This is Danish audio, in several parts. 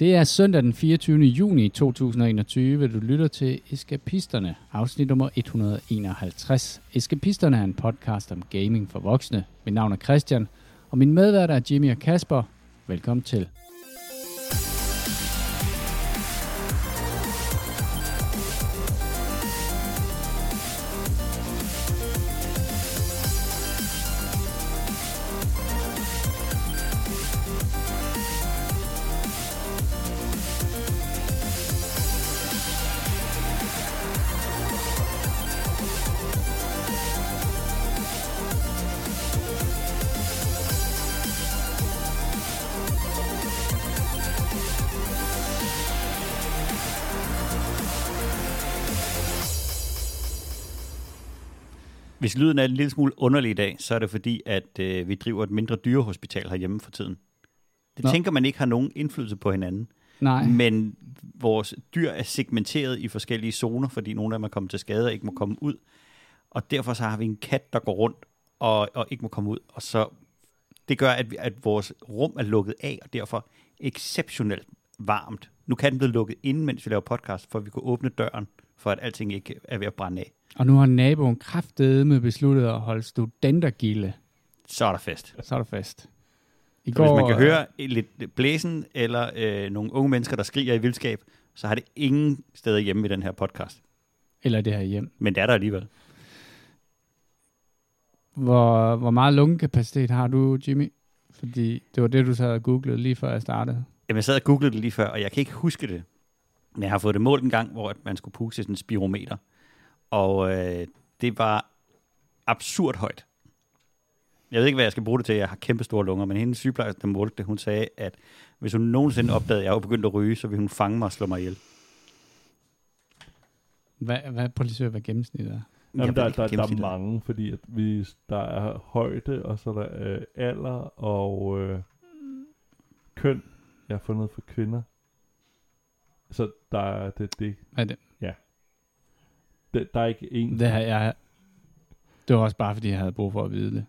Det er søndag den 24. juni 2021, du lytter til Eskapisterne, afsnit nummer 151. Eskapisterne er en podcast om gaming for voksne. Mit navn er Christian, og min medvært er Jimmy og Kasper. Velkommen til. Hvis lyden er en lille smule underlig i dag, så er det fordi, at øh, vi driver et mindre dyrehospital herhjemme for tiden. Det Nå. tænker man ikke har nogen indflydelse på hinanden. Nej, Men vores dyr er segmenteret i forskellige zoner, fordi nogle af dem er kommet til skade og ikke må komme ud. Og derfor så har vi en kat, der går rundt og, og ikke må komme ud. Og så det gør, at, vi, at vores rum er lukket af, og derfor exceptionelt varmt. Nu kan den blive lukket inden, mens vi laver podcast, for at vi kunne åbne døren, for at alting ikke er ved at brænde af. Og nu har naboen kraftedeme besluttet at holde studentergilde. Så er der fest. Så er der fest. I Så hvis man kan øh, høre lidt blæsen, eller øh, nogle unge mennesker, der skriger i vildskab, så har det ingen steder hjemme i den her podcast. Eller det her hjem. Men det er der alligevel. Hvor, hvor meget lungekapacitet har du, Jimmy? Fordi det var det, du sad og googlede lige før jeg startede. Jamen, jeg sad og googlede det lige før, og jeg kan ikke huske det. Men jeg har fået det målt en gang, hvor man skulle puste sådan en spirometer. Og øh, det var absurd højt. Jeg ved ikke, hvad jeg skal bruge det til. Jeg har kæmpe store lunger, men hende sygeplejerske, der målte det, hun sagde, at hvis hun nogensinde opdagede, at jeg var begyndt at ryge, så ville hun fange mig og slå mig ihjel. Hvad, hvad, prøv lige at hvad gennemsnittet er. Jamen, der, der, der er mange, fordi at vi, der er højde, og så er der øh, alder og øh, køn, jeg har fundet for kvinder. Så der er det, det, Hvad er det? Det der er ikke en. Det, her, jeg, det var også bare, fordi jeg havde brug for at vide det.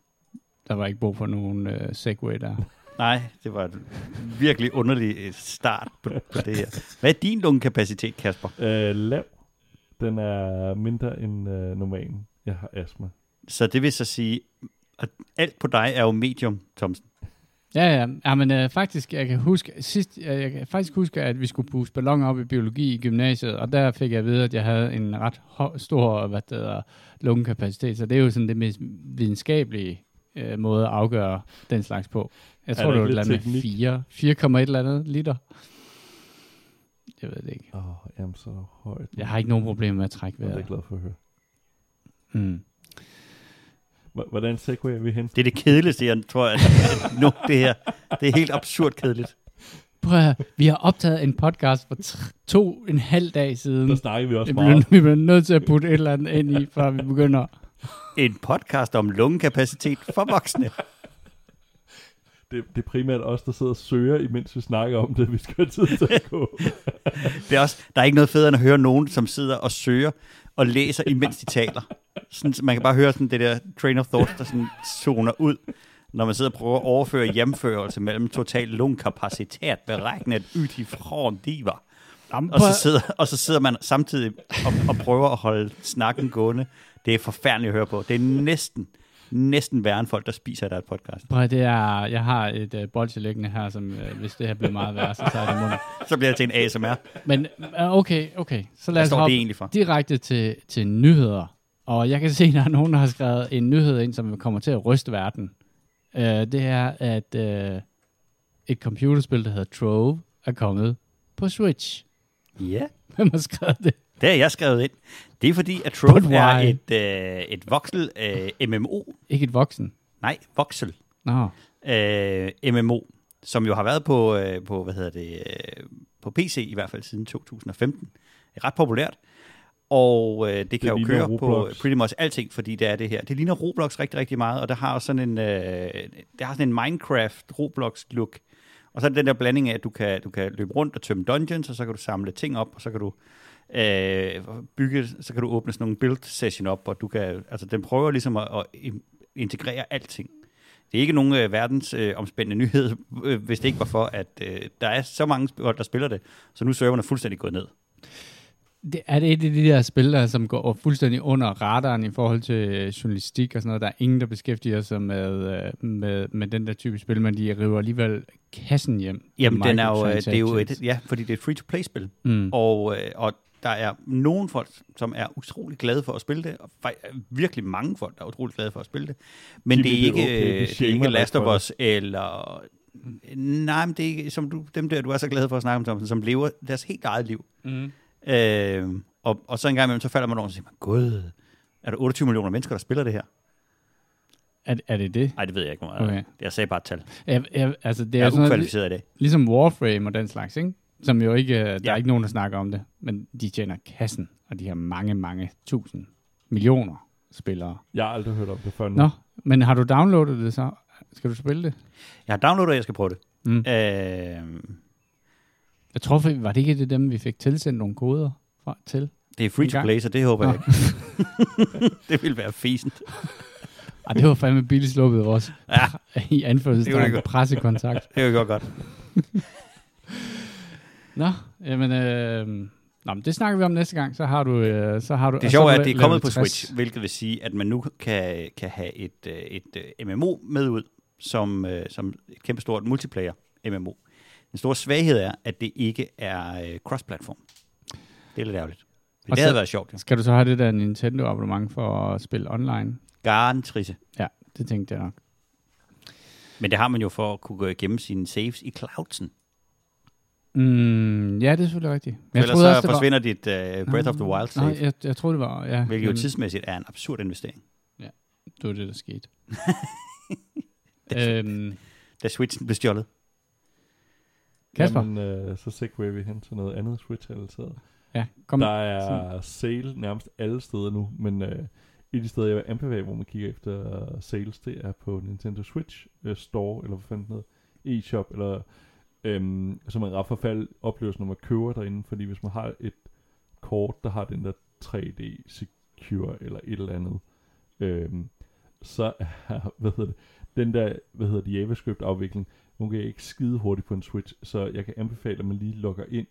Der var ikke brug for nogen øh, segway der. Nej, det var en virkelig underlig øh, start på, på det her. Hvad er din lungekapacitet, Kasper? Øh, lav. Den er mindre end øh, normalen. Jeg har astma. Så det vil så sige, at alt på dig er jo medium, Thomsen. Ja, ja. ja men øh, faktisk, jeg kan huske, sidst, jeg, jeg kan faktisk huske, at vi skulle puste balloner op i biologi i gymnasiet, og der fik jeg at vide, at jeg havde en ret stor, hvad det hedder, lungekapacitet, så det er jo sådan det mest videnskabelige øh, måde at afgøre den slags på. Jeg Er tror, der det var et eller andet teknik? 4, 4,1 eller andet liter. Jeg ved det ikke. Åh, oh, jamen så højt. Jeg har ikke nogen problemer med at trække Jeg er vejret. glad for at høre. Mm. Hvordan segway er vi hen? Det er det kedeligste, jeg tror, at, at nu det her. Det er helt absurd kedeligt. Prøv at vi har optaget en podcast for to en halv dag siden. Der snakker vi også Vi meget. bliver, vi bliver nødt til at putte et eller andet ind i, før vi begynder. En podcast om lungekapacitet for voksne. Det, det er primært os, der sidder og søger, imens vi snakker om det. Vi skal have tid til at gå. Det er også, der er ikke noget federe end at høre nogen, som sidder og søger og læser, imens de taler. Sådan, så man kan bare høre sådan det der train of thought, der sådan zoner ud, når man sidder og prøver at overføre hjemførelse mellem total lungekapacitet beregnet ud i från diver. Og så, sidder, og så sidder man samtidig og, og prøver at holde snakken gående. Det er forfærdeligt at høre på. Det er næsten, næsten værre end folk, der spiser der et podcast. Prøv, det er, jeg har et uh, bolsje liggende her, som uh, hvis det her bliver meget værre, så tager jeg det munden. Så bliver det til en ASMR. Men uh, okay, okay. Så lad os hoppe for? direkte til, til nyheder. Og jeg kan se, at der er nogen, der har skrevet en nyhed ind, som kommer til at ryste verden. Uh, det er, at uh, et computerspil, der hedder Trove, er kommet på Switch. Ja. Hvem har skrevet det? Det har jeg skrevet ind. Det er fordi, at Trove er et, øh, et voksel øh, MMO. Ikke et voksen. Nej, voksel. Nå, Øh, MMO, som jo har været på, øh, på hvad hedder det, øh, på PC i hvert fald siden 2015. Det er ret populært. Og øh, det kan jo ligner køre på Roblox. pretty much alting, fordi det er det her. Det ligner Roblox rigtig, rigtig meget, og der har også sådan en, øh, det har sådan en Minecraft-Roblox-look. Og så er det den der blanding af, at du kan, du kan løbe rundt og tømme dungeons, og så kan du samle ting op, og så kan du øh, bygge, så kan du åbne sådan nogle build session op, og du kan, altså den prøver ligesom at, at integrere alting Det er ikke nogen øh, verdens øh, omspændende nyhed, øh, hvis det ikke var for, at øh, der er så mange hold, der spiller det, så nu er serverne fuldstændig gået ned. Det, er det et af de der spil, der, som går fuldstændig under radaren i forhold til øh, journalistik og sådan noget? Der er ingen, der beskæftiger sig med, øh, med, med den der type spil, men de river alligevel kassen hjem. Jamen, den er jo, øh, det er jo et, ja, fordi det er et free-to-play-spil, Mm. og, og der er nogle folk, som er utrolig glade for at spille det, og virkelig mange folk, der er utrolig glade for at spille det. Men De det er ikke, det okay, de øh, det er ikke Last of det. Us, eller... Nej, men det er ikke, som du, dem der, du er så glad for at snakke om, Thomsen, som lever deres helt eget liv. Mm. Øh, og, og så en gang imellem, så falder man over og siger, man, gud, er der 28 millioner mennesker, der spiller det her? Er, er det det? Nej, det ved jeg ikke, hvor Okay. okay. Jeg sagde bare et tal. Jeg, jeg, altså, det Jeg er, er sådan noget, ukvalificeret i dag. ligesom Warframe og den slags, ikke? Som jo ikke, øh, der Ja. er ikke nogen, der snakker om det, men de tjener kassen, og de har mange, mange tusind millioner spillere. Jeg har aldrig hørt om det før nu. Nå, men har du downloadet det så? Skal du spille det? Jeg har downloadet, og jeg skal prøve det. Mm. Øh, Jeg tror, var det ikke det dem, vi fik tilsendt nogle koder fra, til? det er free to play, så det håber jeg Nå. ikke. det vil være fæsent. Ej, det var fandme billigt sluppet også. Ja, I anførselstegn pressekontakt. det er jo godt. Nå, jamen, øh, nå, men det snakker vi om næste gang. Så har du... Øh, så har du Det og så sjove er, at det er kommet på 60. Switch, hvilket vil sige, at man nu kan, kan have et, øh, et, et MMO med ud, som, øh, som et kæmpestort multiplayer MMO. Den store svaghed er, at det ikke er øh, cross-platform. Det er lidt ærgerligt. Det havde været sjovt, jo. Skal du så have det der Nintendo abonnement for at spille online? Garantrise. Ja, det tænkte jeg nok. Men det har man jo for at kunne gå igennem sine saves i cloudsen. Mm, ja, det er selvfølgelig rigtigt. Men Jeg ellers troede så også, det forsvinder dit uh, Breath of the Wild save, Nej, jeg, jeg troede, det var... Ja, hvilket jo tidsmæssigt er en absurd investering. det var det, der skete. øhm, Da Switchen blev stjålet. Kasper? Jamen, øh, så segway vi hen til noget andet Switch-relateret. ja, kom. Der er sale nærmest alle steder nu, men øh, et af de steder, jeg vil anbefale, hvor man kigger efter sales, det er på Nintendo Switch øh, Store, eller hvad fanden det hedder, e-shop, eller øhm, så man ret forfald oplevelsen, når man køber derinde, fordi hvis man har et kort, der har den der 3D Secure, eller et eller andet, øhm, så er, hvad hedder det, den der, hvad hedder det, JavaScript afvikling, hun kan ikke skide hurtigt på en Switch, så jeg kan anbefale, at man lige logger ind,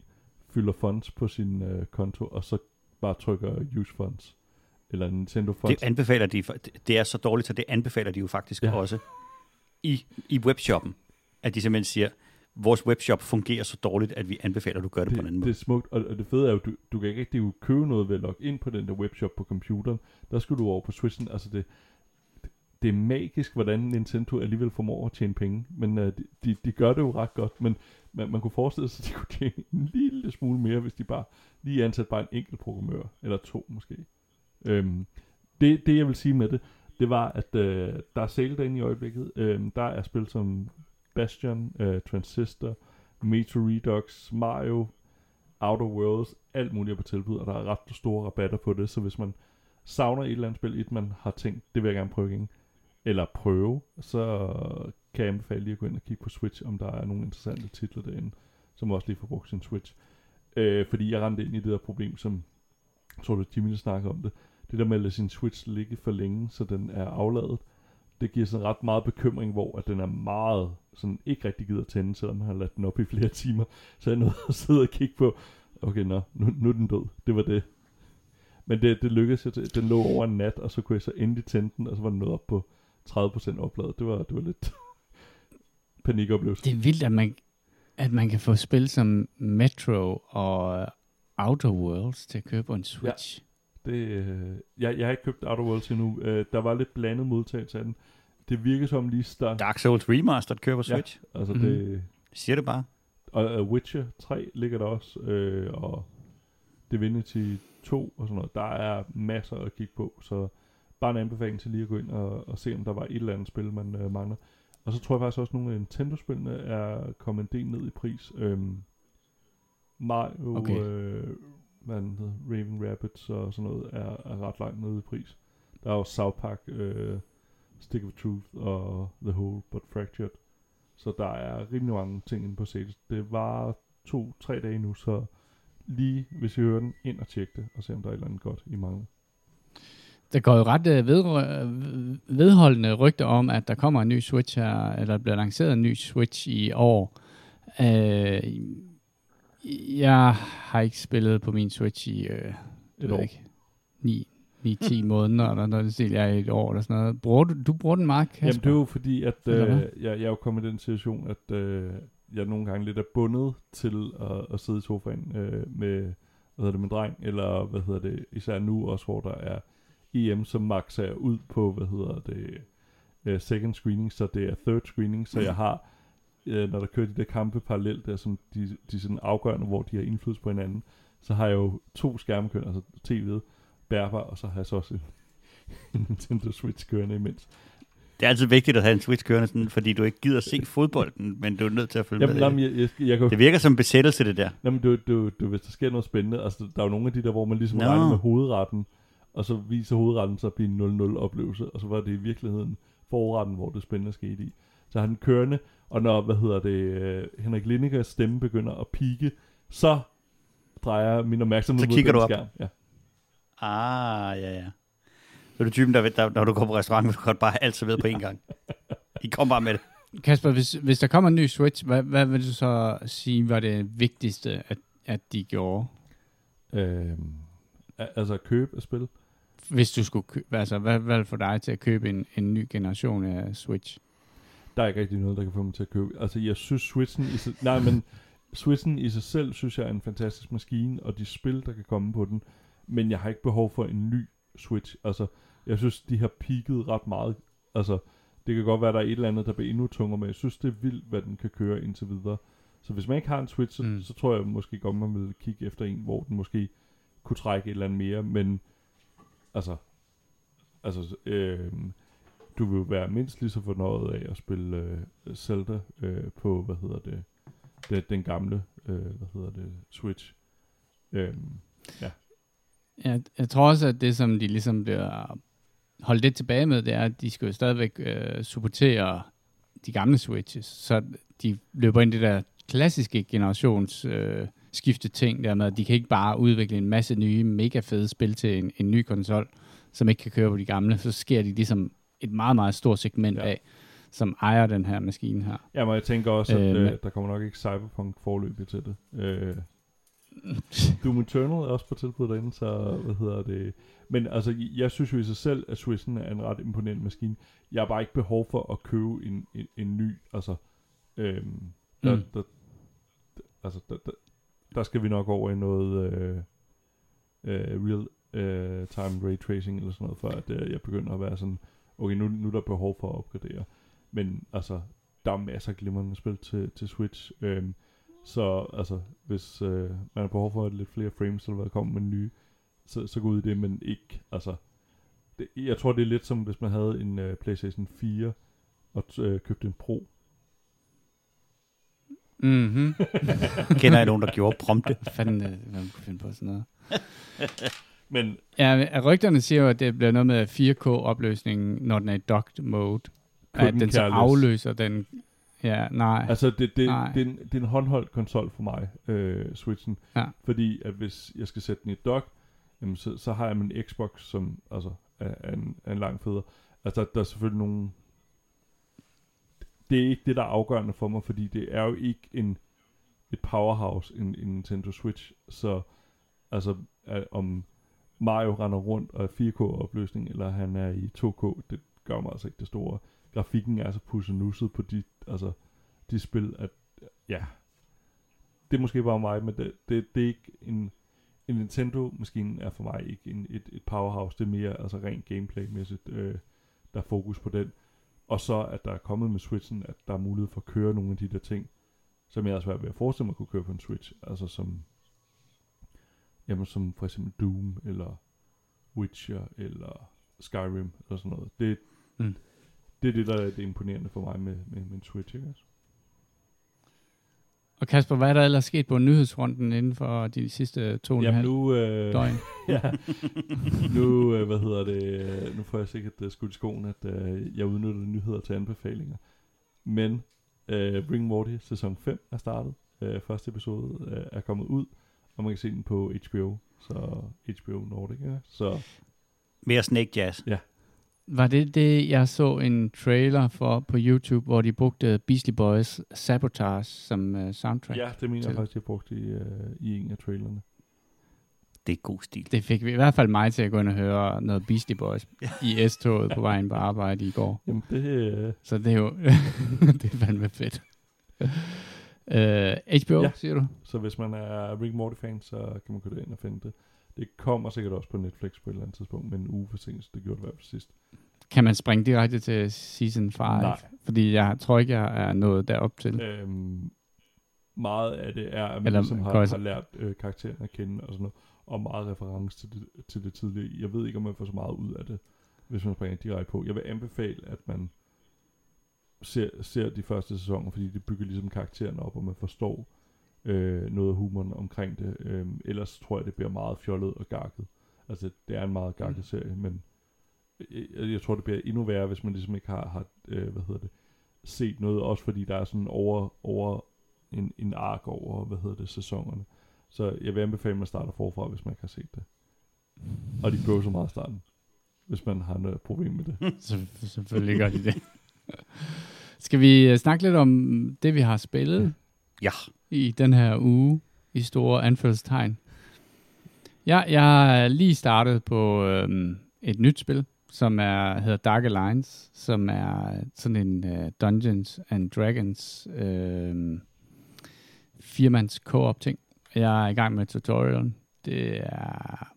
fylder funds på sin øh, konto, og så bare trykker use funds. Eller Nintendo funds. Det anbefaler de, det- er så dårligt, så det anbefaler de jo faktisk ja. også i, i webshoppen. At de simpelthen siger, vores webshop fungerer så dårligt, at vi anbefaler, at du gør det, på en anden det, måde. det er smukt, og, det fede er jo, du, du kan ikke rigtig købe noget ved at logge ind på den der webshop på computeren. Der skal du over på Switchen. Altså det, det er magisk, hvordan Nintendo alligevel formår at tjene penge. Men uh, de, de, de gør det jo ret godt. Men man, man kunne forestille sig, at de kunne tjene en lille smule mere, hvis de bare lige ansatte bare en enkelt programmør. Eller to måske. Øhm, det, det jeg vil sige med det, det var, at øh, der er sale derinde i øjeblikket. Øhm, der er spil som Bastion, øh, Transistor, Metro Redux, Mario, Outer Worlds, alt muligt er på tilbud, og der er ret store rabatter på det, så hvis man savner et eller andet spil, et man har tænkt, det vil jeg gerne prøve igen, eller prøve, så kan jeg anbefale lige at gå ind og kigge på Switch, om der er nogle interessante titler derinde, som også lige får brugt sin Switch. Øh, fordi jeg rendte ind i det der problem, som jeg tror du Jimmy der snakker om det, det der med at lade sin Switch ligge for længe, så den er afladet, det giver sådan ret meget bekymring, hvor at den er meget sådan ikke rigtig gider tænde, selvom man har ladt den op i flere timer. Så jeg nåede at sidde og kigge på, okay, nå, nu, nu er den død. Det var det. Men det, det lykkedes jeg til. Den lå over en nat, og så kunne jeg så endelig tænde den, og så var den nået op på 30% opladet. Det var, det var lidt panikoplevelse. Det er vildt, at man, at man kan få spil som Metro og Outer Worlds til at købe på en Switch. Det, øh, jeg, jeg har ikke købt Outer Worlds endnu. Øh, der var lidt blandet modtagelse af den. Det virker som lige start. Dark Souls Remastered kører på Switch. Ja. Altså Mhm. det, Siger det bare. Og uh, Witcher 3 ligger der også, øh, og Divinity 2 og sådan noget. Der er masser at kigge på, så bare en anbefaling til lige at gå ind og, og se, om der var et eller andet spil, man øh, mangler. Og så tror jeg faktisk også, at nogle af Nintendo-spillene er kommet en del ned i pris. Øhm, Mario, okay. øh, hvad den hedder, Raven Rabbits og sådan noget, er, er ret langt nede i pris. Der er jo South Park, øh, Stick of Truth og The Whole But Fractured. Så der er rimelig mange ting inde på sales. Det var to-tre dage nu, så lige hvis I hører den, ind og tjek det, og se om der er et eller andet godt, I mangler. Der går jo ret øh, ved, vedholdende rygter om, at der kommer en ny Switch her, eller der bliver lanceret en ny Switch i år. Øh, jeg har ikke spillet på min Switch i, øh, det ved ikke, 9, 9-10 måneder, eller noget, det jeg i et år, eller sådan noget. Bruger du, du bruger den meget, Kasper? Jamen, det er jo fordi, at øh, jeg, jeg er jo kommet i den situation, at øh, jeg nogle gange lidt er bundet til at, at sidde i sofaen øh, med, hvad hedder det, med dreng, eller hvad hedder det, især nu også, hvor der er EM, som makser jeg ud på, hvad hedder det, øh, second screening, så det er third screening, så jeg har, øh, når der kører de der kampe parallelt, der som de, de sådan afgørende, hvor de har indflydelse på hinanden, så har jeg jo to skærmkøn, altså tv'et, bærbar, og så har jeg så også en, en Nintendo Switch kørende imens. Det er altid vigtigt at have en Switch kørende, sådan, fordi du ikke gider se fodbolden, men du er nødt til at følge Jamen, med. jamen, jeg, jeg, jeg, kan, Det virker som besættelse, det der. jamen, du, du, du, hvis der sker noget spændende, altså der er jo nogle af de der, hvor man ligesom Nå. regner med hovedretten, og så viser hovedretten så at blive en 0-0 oplevelse, og så var det i virkeligheden forretten, hvor det spændende skete i. Så har den kørende, og når, hvad hedder det, øh, Henrik Lindegers stemme begynder at pike, så drejer min opmærksomhed Så mod kigger den du op. skærm. Ja. Ah, ja, ja. Så er du typen, der, der, når du går på restaurant, vil du godt bare have alt serveret på én gang. I kom bare med det. Kasper, hvis, hvis der kommer en ny Switch, hvad, hvad vil du så sige var det vigtigste, at, at de gjorde? Øhm, al- altså at købe et spil. Hvis du skulle købe, altså hvad, hvad få dig til at købe en, en ny generation af Switch? Der er ikke rigtig noget, der kan få mig til at købe. Altså, jeg synes Switchen i sig, nej, men Switchen i sig selv, synes jeg er en fantastisk maskine, og de spil, der kan komme på den. Men jeg har ikke behov for en ny Switch. Altså, jeg synes, de har peaked ret meget. Altså, det kan godt være, der er et eller andet, der bliver endnu tungere, men jeg synes, det er vildt, hvad den kan køre indtil videre. Så hvis man ikke har en Switch, så, Mm. så tror jeg måske godt, man vil kigge efter en, hvor den måske kunne trække et eller andet mere, men altså, altså øh, du vil jo være mindst lige så fornøjet af at spille øh, Zelda øh, på, hvad hedder det, det den gamle, øh, hvad hedder det, Switch. Øh, Jeg, jeg tror også, at det, som de ligesom bliver holdt lidt tilbage med, det er, at de skal jo stadigvæk øh, supportere de gamle Switches, så de løber ind i det der klassiske generations øh, skifte ting, der med, at de kan ikke bare udvikle en masse nye, mega fede spil til en, en ny konsol, som ikke kan køre på de gamle, så sker de ligesom et meget, meget stort segment Ja. af, som ejer den her maskine her. ja, men jeg tænker også, at Øh, øh, der kommer nok ikke Cyberpunk forløbig til det. Øh, Doom Eternal er også på tilbud derinde, så hvad hedder det... Men altså, jeg synes jo i sig selv, at Switchen er en ret imponerende maskine. Jeg har bare ikke behov for at købe en, en, en ny, altså... Øhm, der, Mm. mm. der, der, altså, der, der, der skal vi nok over i noget øh, øh, real øh, time ray tracing eller sådan noget, før at, øh, jeg begynder at være sådan, okay, nu, nu er der behov for at opgradere. Men altså, der er masser af glimrende spil til, til Switch. Øhm, så altså, hvis øh, man har behov for lidt flere frames, eller hvad kommer med nye, så, så gå ud i det, men ikke, altså, det, jeg tror det er lidt som hvis man havde en øh, Playstation 4 og øh, købte en Pro. Mm-hmm. Kender jeg nogen, der gjorde prompte? Hvad fanden, øh, hvad man kunne finde på sådan noget? Men Ja, rygterne siger jo, at det bliver noget med 4K-opløsningen, når den er i docked mode. At den den så careless. afløser den... Ja, nej. Altså, det, det, Nej. det, er en, det er en håndholdt konsol for mig, øh, Switchen. Ja. Fordi at hvis jeg skal sætte den i dock, jamen, så, så har jeg min Xbox, som altså, er, er, en, er en lang feder. Altså, der, der er selvfølgelig nogle... Det er ikke det, der er afgørende for mig, fordi det er jo ikke en, et powerhouse, en, en Nintendo Switch. Så altså, at, om Mario render rundt og er 4K-opløsning, eller han er i 2K, det gør mig altså ikke det store. Grafikken er så pussenusset på de, altså, de spil, at ja, det er måske bare mig, men det, det, det er ikke en, en Nintendo-maskine er for mig ikke en, et, et powerhouse, det er mere altså rent gameplay-mæssigt, øh, der er fokus på den. Og så, at der er kommet med Switchen, at der er mulighed for at køre nogle af de der ting, som jeg er svært ved at forestille mig at kunne køre på en Switch, altså som, jamen som for eksempel Doom, eller Witcher, eller Skyrim, eller sådan noget. Det, Mm. det er det, der er det imponerende for mig med, med, med en Switch, ikke? Og Kasper, hvad er der ellers sket på nyhedsfronten inden for de sidste to og en halv nu, øh, døgn? ja, nu, øh, hvad hedder det, øh, nu får jeg sikkert uh, skudt i skoen, at uh, jeg udnytter nyheder til anbefalinger. Men uh, Ring Morty sæson 5 er startet. Uh, første episode uh, er kommet ud, og man kan se den på HBO, så HBO Nordic, ja. Så Mere Snake Jazz. Var det det, jeg så en trailer for på YouTube, hvor de brugte Beastie Boys Sabotage som uh, soundtrack? Ja, det mener jeg til. faktisk, jeg brugte i, uh, i en af trailerne. Det er god stil. Det fik vi i hvert fald mig til at gå ind og høre noget Beastie Boys i S-toget på vejen på arbejde i går. Jamen, det, øh, Så det er jo det er fandme fedt. Uh, HBO, Ja. siger du? så hvis man er Rick Morty-fan, så kan man gå ind og finde det. Det kommer sikkert også på Netflix på et eller andet tidspunkt, men en uge forsinkelse, det gjorde det i hvert fald sidst. Kan man springe direkte til season 5? Nej. Fordi jeg tror ikke, jeg er nået derop til. Øhm, meget af det er, at man Eller ligesom har, har lært øh, karakteren at kende og sådan noget, og meget reference til det, til det tidligere. Jeg ved ikke, om man får så meget ud af det, hvis man springer direkte på. Jeg vil anbefale, at man ser, ser de første sæsoner, fordi det bygger ligesom karakteren op, og man forstår øh, noget af humoren omkring det. Øhm, ellers tror jeg, det bliver meget fjollet og gakket. Altså, det er en meget gakket Mm. serie, men jeg, jeg tror, det bliver endnu værre, hvis man ligesom ikke har, har øh, hvad hedder det, set noget, også fordi der er sådan over, over en, en ark over, hvad hedder det, sæsonerne. Så jeg vil anbefale, at man starter forfra, hvis man ikke har set det. Og de bøver så meget i starten, hvis man har noget problem med det. Så, selvfølgelig gør de det. Skal vi øh, snakke lidt om det, vi har spillet Ja. i den her uge i store anførselstegn? Ja, jeg er lige startet på øhm, et nyt spil, som er hedder Dark Alliance, som er sådan en uh, Dungeons and Dragons øhm, firmands co-op ting. Jeg er i gang med tutorialen. Det er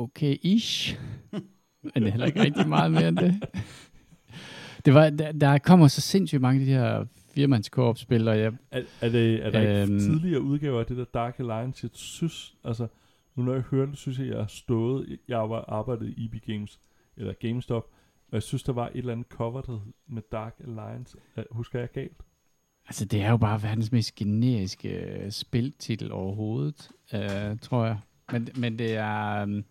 okay-ish, men det er heller ikke rigtig meget mere end det. Det var, der, der kommer så sindssygt mange af de her firmands co-op spil, og jeg, Er, er, det, er der ikke Øhm. tidligere udgaver af det der Dark Alliance, jeg synes, altså, nu når jeg hører det, synes jeg, jeg har stået, jeg har arbejdet i EB Games, eller GameStop, og jeg synes, der var et eller andet cover der med Dark Alliance. Øh, Husker jeg galt? altså det er jo bare verdens mest generiske øh, spiltitel overhovedet, øh, tror jeg. Men, men det er, um,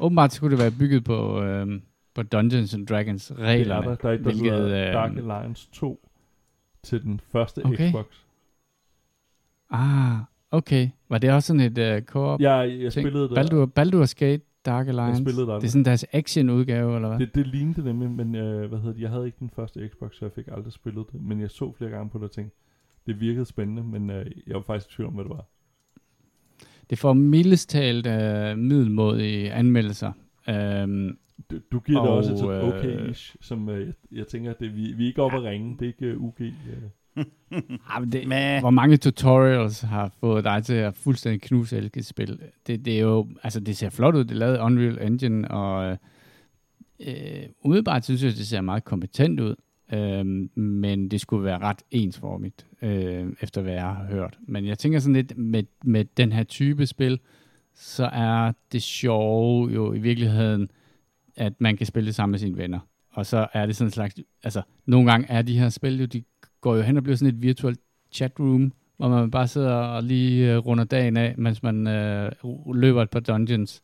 åbenbart skulle det være bygget på, øh, på Dungeons and Dragons Det er reglerne. der, der er der hvilket, hedder øh, Dark Alliance 2 til den første Okay. Xbox. Ah, okay. Var det også sådan et uh, co-op Jeg, jeg ting? spillede det. Baldur, Baldur's Gate Dark Alliance? spillede der det er sådan deres action-udgave, eller hvad? Det, det lignede nemlig, men øh, hvad hedder det, jeg havde ikke den første Xbox, så jeg fik aldrig spillet det. Men jeg så flere gange på det og tænkte, det virkede spændende, men øh, jeg var faktisk i tvivl om, hvad det var. Det får mildest talt uh, middelmådige anmeldelser. Um, Du, du giver det Og, også et sådan øh, okay-ish, som øh, jeg, jeg tænker, det, vi, vi er ikke oppe at ringe, det er ikke uh, UG. Øh. ah, men det, hvor mange tutorials har fået dig til at fuldstændig knuse elske spil? Det, det er jo, altså det ser flot ud, det er lavet Unreal Engine, og øh, umiddelbart synes jeg, det ser meget kompetent ud. Øhm, men det skulle være ret ensformigt, øh, efter hvad jeg har hørt. Men jeg tænker sådan lidt, med, med den her type spil, så er det sjove jo i virkeligheden, at man kan spille det sammen med sine venner. Og så er det sådan en slags, altså nogle gange er de her spil jo, de går jo hen og bliver sådan et virtuelt chatroom, hvor man bare sidder og lige øh, runder dagen af, mens man øh, løber et par dungeons.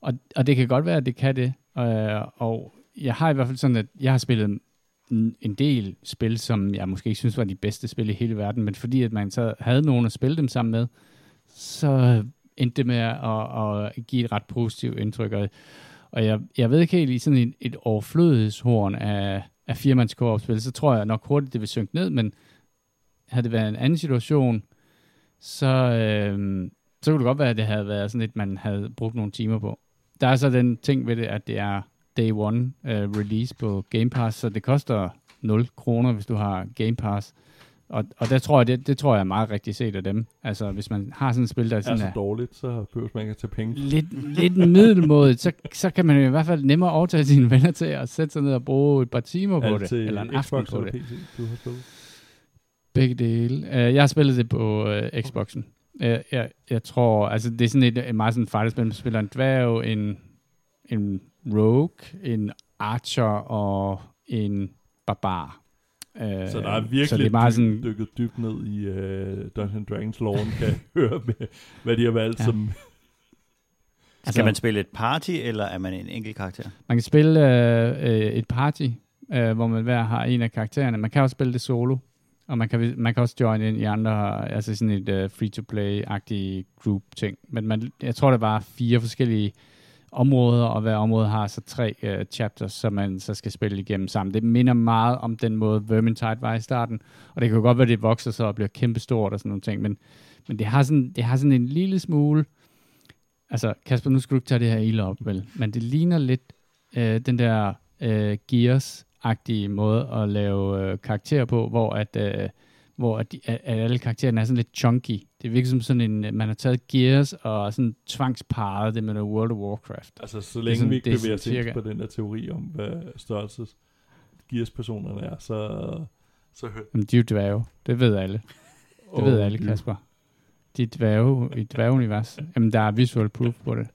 Og, og det kan godt være, at det kan det. Øh, og jeg har i hvert fald sådan, at jeg har spillet en en del spil, som jeg måske ikke synes var de bedste spil i hele verden, men fordi at man så havde nogen at spille dem sammen med, så endte det med at, at give et ret positivt indtryk. Og, og jeg, jeg ved ikke helt, i sådan et, et overflødighedshorn af, af firmandskoopspil, så tror jeg nok hurtigt, det vil synke ned, men havde det været en anden situation, så, øh, så kunne det godt være, at det havde været sådan lidt, man havde brugt nogle timer på. Der er så den ting ved det, at det er day one uh, release på Game Pass, så det koster 0 kroner, hvis du har Game Pass. Og, og der tror jeg, det, det tror jeg er meget rigtigt set af dem. Altså, hvis man har sådan et spil, der er Er sådan så er dårligt, så behøver man ikke at tage penge. lidt, lidt middelmådigt, så, så kan man i hvert fald nemmere overtage sine venner til at sætte sig ned og bruge et par timer på Er det, eller en aften Xbox på eller det. PC, du har spillet? Begge dele. Uh, jeg har spillet det på uh, Xboxen. Uh, jeg, jeg tror, altså det er sådan et, et meget sådan fighterspil, man spiller en dværg, en, en rogue, en archer og en barbar. Uh, Så der er virkelig så det er meget sådan, dykket dybt ned i uh, Dungeons Dragons loven, kan jeg høre med, hvad de har valgt Ja. som... Altså, Skal man spille et party, eller er man en enkelt karakter? Man kan spille øh, øh, et party, øh, hvor man hver har en af karaktererne. Man kan også spille det solo, og man kan, man kan også join ind i andre, altså sådan et øh, free-to-play-agtig group-ting. Men man, jeg tror, der var fire forskellige områder, og hver område har så tre uh, chapters, som man så skal spille igennem sammen. Det minder meget om den måde Vermintide var i starten, og det kan jo godt være, det vokser så og bliver kæmpestort og sådan nogle ting, men, men det, har sådan, det har sådan en lille smule, altså Kasper, nu skal du ikke tage det her ild op, vel, men det ligner lidt uh, den der uh, Gears-agtige måde at lave uh, karakterer på, hvor at... Uh, hvor at, de, at alle karaktererne er sådan lidt chunky. Det virker som sådan en, man har taget Gears og sådan tvangsparet det med World of Warcraft. Altså, så længe sådan- vi ikke er bevæger os cirka. på den der teori om, hvad størrelse Gears-personerne er, så, så hør. Jamen, de er jo dværge. Det ved alle. Det ved alle, Kasper. De er dværge i dværgeunivers. Jamen, der er visual proof på det.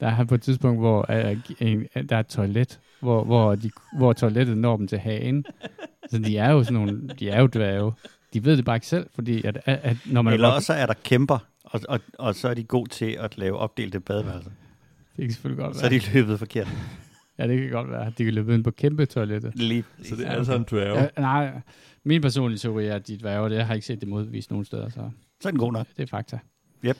Der er på et tidspunkt, hvor uh, en, der er et toilet, hvor, hvor, de, hvor toilettet når dem til hagen. Så de er jo sådan nogle, de er jo dværge. De ved det bare ikke selv, fordi at, at, at når man Eller er også er der kæmper, og, og, og så er de gode til at lave opdelte badeværelser. det kan selvfølgelig godt Så er være. de løbet forkert. Ja, det kan godt være. De kan løbe ind på kæmpe toilettet. Lige. Så det er alle sammen dværge. Ja, nej, min personlige teori er, at de dværge, det jeg har ikke set det modbevist nogen steder, så Så er den god nok. det er fakta. Yep.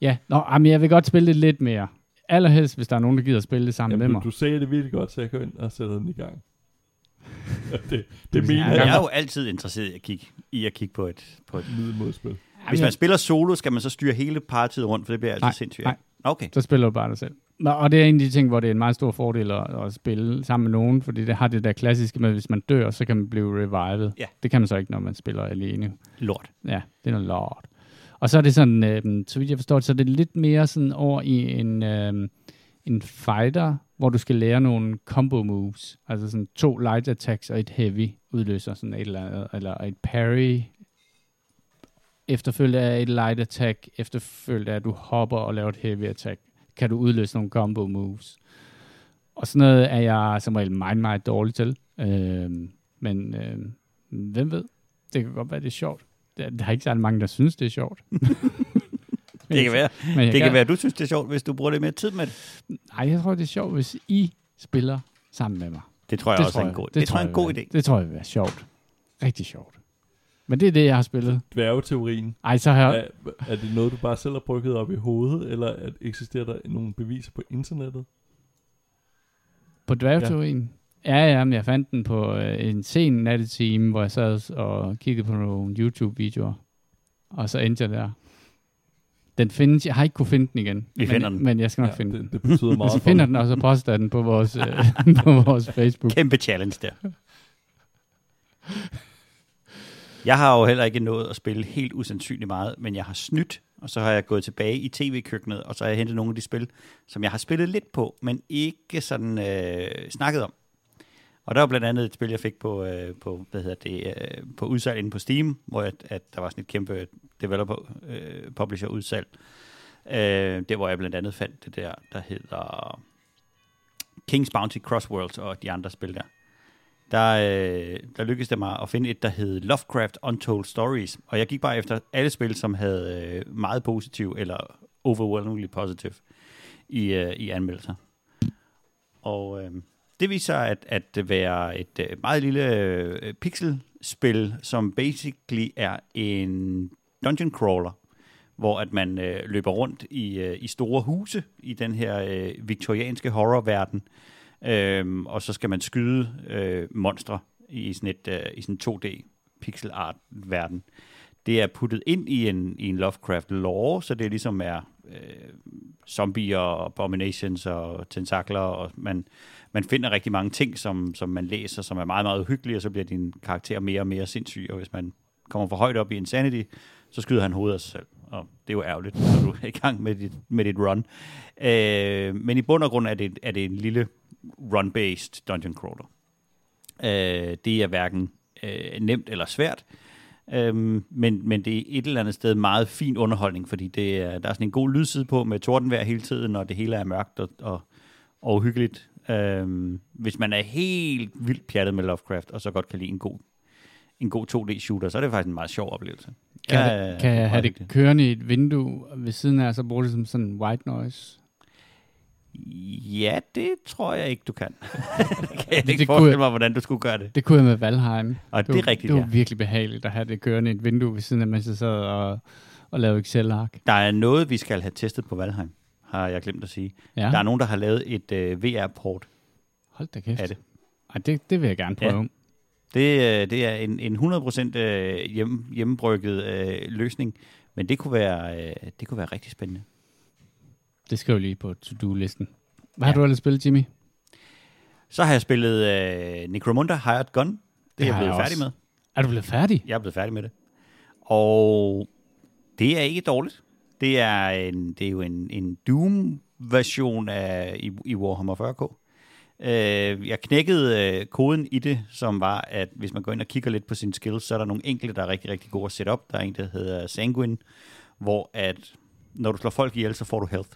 Ja, nå, men jeg vil godt spille det lidt mere. Allerhelst, hvis der er nogen, der gider at spille det sammen Jamen, med du, mig. du sagde det virkelig godt, så jeg går ind og sætter den i gang. det, det mener Jeg jeg er jo altid interesseret i at kigge, i at kigge på et, på et middelmodspil. Hvis man spiller solo, skal man så styre hele partiet rundt, for det bliver altid Nej, sindssygt. nej. Okay. Så spiller du bare dig selv. Nå, Og det er en af de ting, hvor det er en meget stor fordel at, at spille sammen med nogen, fordi det har det der klassiske med, at hvis man dør, så kan man blive revived. Ja. Det kan man så ikke, når man spiller alene. Lort. Ja, det er noget lort. Og så er det sådan, øh, så vidt jeg forstår det, så er det lidt mere sådan over i en, øh, en fighter, hvor du skal lære nogle combo moves. Altså sådan to light attacks og et heavy udløser sådan et eller andet, eller et parry efterfølgende af et light attack, efterfølgende af at du hopper og laver et heavy attack, kan du udløse nogle combo moves. Og sådan noget er jeg som regel meget, meget dårlig til. Øh, men øh, hvem ved? Det kan godt være, det er sjovt. Der, der er ikke særlig mange, der synes, det er sjovt. Det kan være, Men jeg det kan være, at du synes, det er sjovt, hvis du bruger lidt mere tid med det. Nej, jeg tror, det er sjovt, hvis I spiller sammen med mig. Det tror jeg det også er en god, det, det tror jeg er en god idé. være- Det tror jeg vil være sjovt. Rigtig sjovt. Men det er det, jeg har spillet. Dværgeteorien. Ej, så har jeg... Er, er det noget, du bare selv har brygget op i hovedet, eller at eksisterer der nogle beviser på internettet? På dværgeteorien? Ja, ja, men jeg fandt den på øh, en sen nattetime, hvor jeg sad og kiggede på nogle YouTube-videoer. Og så endte jeg der. Den findes, jeg har ikke kunne finde den igen. Vi men, finder den. Men jeg skal nok Ja, finde den. det, det betyder meget for finder den, og så poster den på vores, øh, på vores Facebook. Kæmpe challenge der. Jeg har jo heller ikke nået at spille helt usandsynligt meget, men jeg har snydt, og så har jeg gået tilbage i tv-køkkenet, og så har jeg hentet nogle af de spil, som jeg har spillet lidt på, men ikke sådan øh, snakket om. Og der var blandt andet et spil, jeg fik på, øh, på hvad hedder det, øh, på udsalg inde på Steam, hvor jeg, at der var sådan et kæmpe developer-publisher-udsalg. Øh, øh, det hvor jeg blandt andet fandt det der, der hedder King's Bounty Crossworlds og de andre spil der. Der, øh, der lykkedes det mig at finde et, der hed Lovecraft Untold Stories. Og jeg gik bare efter alle spil, som havde øh, meget positiv eller overwhelmingly positive i, øh, i anmeldelser. Og øh, det viser sig at, at være et øh, meget lille øh, pixelspil, som basically er en dungeon crawler, hvor at man øh, løber rundt i, øh, i store huse i den her øh, viktorianske horrorverden, øh, og så skal man skyde øh, monstre i sådan et øh, i sådan 2D pixel art verden. Det er puttet ind i en, i en Lovecraft lore, så det ligesom er øh, zombier og abominations og tentakler, og man, man finder rigtig mange ting, som, som man læser, som er meget, meget uhyggelige, og så bliver din karakter mere og mere sindssyg, og hvis man kommer for højt op i Insanity, så skyder han hovedet af sig selv. Og det er jo ærgerligt, når du er i gang med dit, med dit run. Øh, men i bund og grund er det, er det en lille run-based dungeon crawler. Øh, det er hverken øh, nemt eller svært, øh, men, men det er et eller andet sted meget fin underholdning, fordi det er, der er sådan en god lydside på med tordenvejr hele tiden, og det hele er mørkt og, og, og uhyggeligt. Øhm, hvis man er helt vildt pjattet med Lovecraft, og så godt kan lide en god, en god 2D-shooter, så er det faktisk en meget sjov oplevelse. Kan, Ja, kan jeg have det kørende i et vindue ved siden af, og så bruge det som sådan en white noise? Ja, det tror jeg ikke, du kan. kan jeg Det ikke forestille mig, hvordan du skulle gøre det. Det kunne jeg med Valheim. Og det, var, er rigtigt, det var ja. virkelig behageligt at have det kørende i et vindue ved siden af, mens jeg sad og, og lavede Excel-ark. Der er noget, vi skal have testet på Valheim. Har jeg glemt at sige. Ja, Ja. Der er nogen, der har lavet et øh, VR-port hold da kæft. af det. Ej, det, det vil jeg gerne Ja. prøve. Det, øh, det er en, en 100% øh, hjem, hjemmebrygget øh, løsning, men det kunne, være, øh, det kunne være rigtig spændende. Det skriver lige på to-do-listen. Hvad Ja. har du ellers spillet, Jimmy? Så har jeg spillet øh, Necromunda Hired Gun. Det, det er jeg blevet jeg færdig også. med. Er du blevet færdig? Jeg er blevet færdig med det. Og det er ikke dårligt. Det er, en, det er jo en, en Doom-version af i, i Warhammer 40k. Øh, jeg knækkede øh, koden i det, som var, at hvis man går ind og kigger lidt på sine skills, så er der nogle enkelte, der er rigtig, rigtig gode at sætte op. Der er en, der hedder Sanguine, hvor at når du slår folk ihjel, så får du health.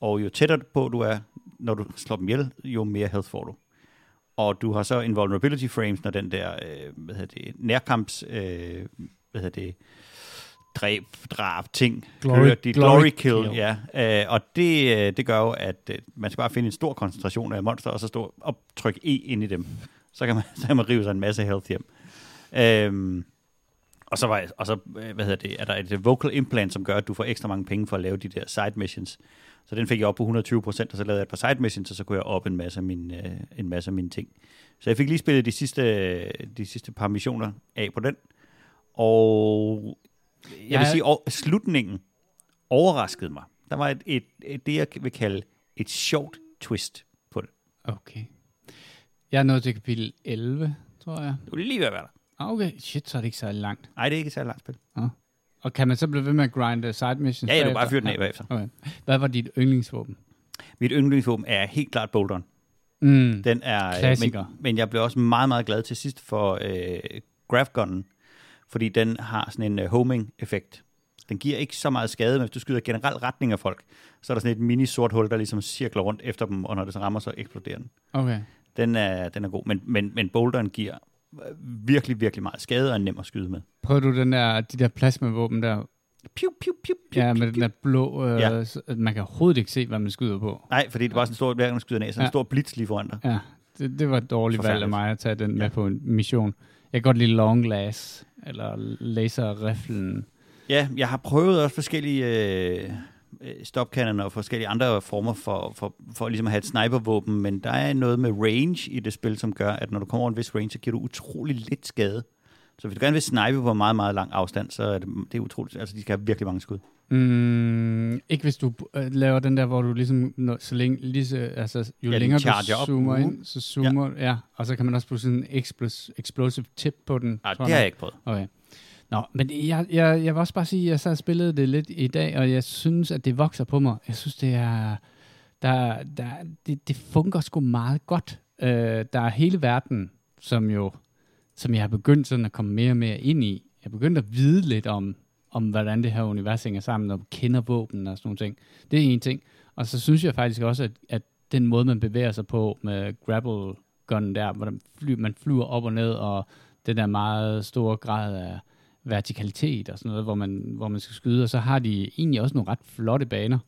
Og jo tættere på du er, når du slår dem ihjel, jo mere health får du. Og du har så invulnerability frames, når den der, øh, hvad hedder det, nærkamps, øh, hvad hedder det, dræb, drab, ting, Glory- kører, de glory glory kill, kill. ja. Øh, og det, øh, det gør jo, at øh, man skal bare finde en stor koncentration af monster, og så stå og trykke E ind i dem. Så kan man, så kan man rive sig en masse health hjem. Øhm, og så, var, og så øh, hvad hedder det, er der et vocal implant, som gør, at du får ekstra mange penge for at lave de der side missions. Så den fik jeg op på 120 procent, og så lavede jeg et par side missions, og så kunne jeg op en masse af mine, øh, en masse af mine ting. Så jeg fik lige spillet de sidste, de sidste par missioner af på den. Og jeg vil sige, og slutningen overraskede mig. Der var et, et, et, det, jeg vil kalde et sjovt twist på det. Okay. Jeg er nået til kapitel 11, tror jeg. Du er lige ved at være der. Ah, okay. Shit, så er det ikke særlig langt. Nej, det er ikke særlig langt spil. Og kan man så blive ved med at grinde side missions? Ja, ja, du bare fyre den af bagefter. Okay. Hvad var dit yndlingsvåben? Mit yndlingsvåben er helt klart Boulderen. Mm. Den er, øh, Klassiker. Men, men jeg blev også meget, meget glad til sidst for øh, Grafgunnen, fordi den har sådan en øh, homing-effekt. Den giver ikke så meget skade, men hvis du skyder generelt retning af folk, så er der sådan et mini-sort hul, der ligesom cirkler rundt efter dem, og når det så rammer, så eksploderer den. Okay. Den er, den er god, men, men, men Boulderen giver øh, virkelig, virkelig meget skade og er nem at skyde med. Prøver du den der, de der plasmavåben der? Piu, piu, piu, piu, Ja, piu, med den der blå, øh, Ja. ja. så, man kan overhovedet ikke se, hvad man skyder på. Nej, fordi det var sådan en stor, hver gang du skyder den af, er en Ja. stor blitz lige foran dig. Ja, det, det var et dårligt valg af mig at tage den med Ja. på en mission. Jeg kan godt lide long glass, eller laserriflen. Ja, jeg har prøvet også forskellige øh, øh stopkanoner og forskellige andre former for, for, for ligesom at have et snipervåben, men der er noget med range i det spil, som gør, at når du kommer over en vis range, så giver du utrolig lidt skade. Så hvis du gerne vil snipe på meget, meget lang afstand, så er det, det er utroligt. Altså, de skal have virkelig mange skud. Mm, ikke hvis du øh, laver den der, hvor du ligesom, når, så længe, lige så, altså, jo Ja, ja, længere du op. zoomer Uh. ind, så zoomer, ja. ja. Og så kan man også bruge sådan en explos, explosive tip på den. Tror det har jeg ikke prøvet. Okay. Nå, men jeg, jeg, jeg vil også bare sige, at jeg så har spillet det lidt i dag, og jeg synes, at det vokser på mig. Jeg synes, det er... Der, der, det, det fungerer sgu meget godt. Øh, der er hele verden, som jo som jeg har begyndt sådan at komme mere og mere ind i. Jeg er begyndt at vide lidt om, om hvordan det her univers hænger sammen, og kender våben og sådan nogle ting. Det er en ting. Og så synes jeg faktisk også, at, at den måde, man bevæger sig på med grapple gun der, hvor fly, man flyver op og ned, og den der meget store grad af vertikalitet og sådan noget, hvor man, hvor man skal skyde, og så har de egentlig også nogle ret flotte baner.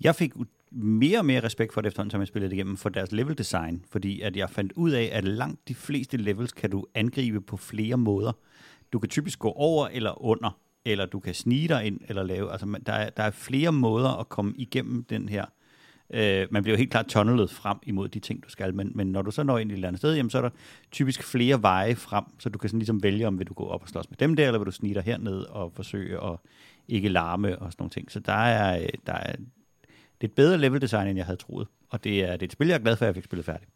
Jeg fik mere og mere respekt for det efterhånden, som jeg spillede det igennem, for deres level design, fordi at jeg fandt ud af, at langt de fleste levels kan du angribe på flere måder. Du kan typisk gå over eller under, eller du kan snige dig ind, eller lave, altså man- der er, der er flere måder at komme igennem den her. Øh, man bliver jo helt klart tunnelet frem imod de ting, du skal, men, men når du så når ind i et eller andet sted, jamen, så er der typisk flere veje frem, så du kan sådan ligesom vælge, om vil du gå op og slås med dem der, eller vil du snige dig herned og forsøge at ikke larme og sådan nogle ting. Så der er, øh, der er det er et bedre level design, end jeg havde troet. Og det er, det er et spil, jeg er glad for, at jeg fik spillet færdigt.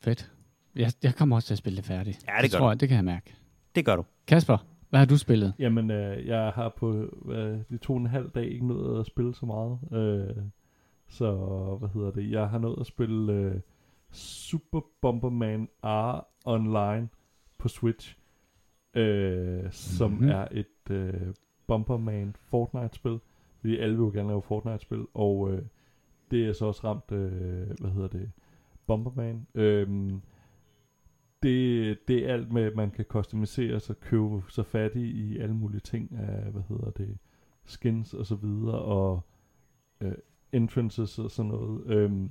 Fedt. Jeg, jeg kommer også til at spille det færdigt. Ja, det gør tror jeg, det kan jeg mærke. Det gør du. Kasper, hvad har du spillet? Jamen, øh, jeg har på øh, de to og en halv dag ikke nået at spille så meget. Øh, så, hvad hedder det? Jeg har nået at spille øh, Super Bomberman R Online på Switch. Øh, som Mhm. mm-hmm. er et øh, Bomberman Fortnite-spil. Fordi alle vil jo gerne lave Fortnite-spil. Og øh, det er så også ramt, øh, hvad hedder det? Bomberman. Øh, det, det er alt med, at man kan customisere sig, købe sig fat i, i alle mulige ting af, hvad hedder det, skins og så videre, og øh, entrances og sådan noget. Øhm,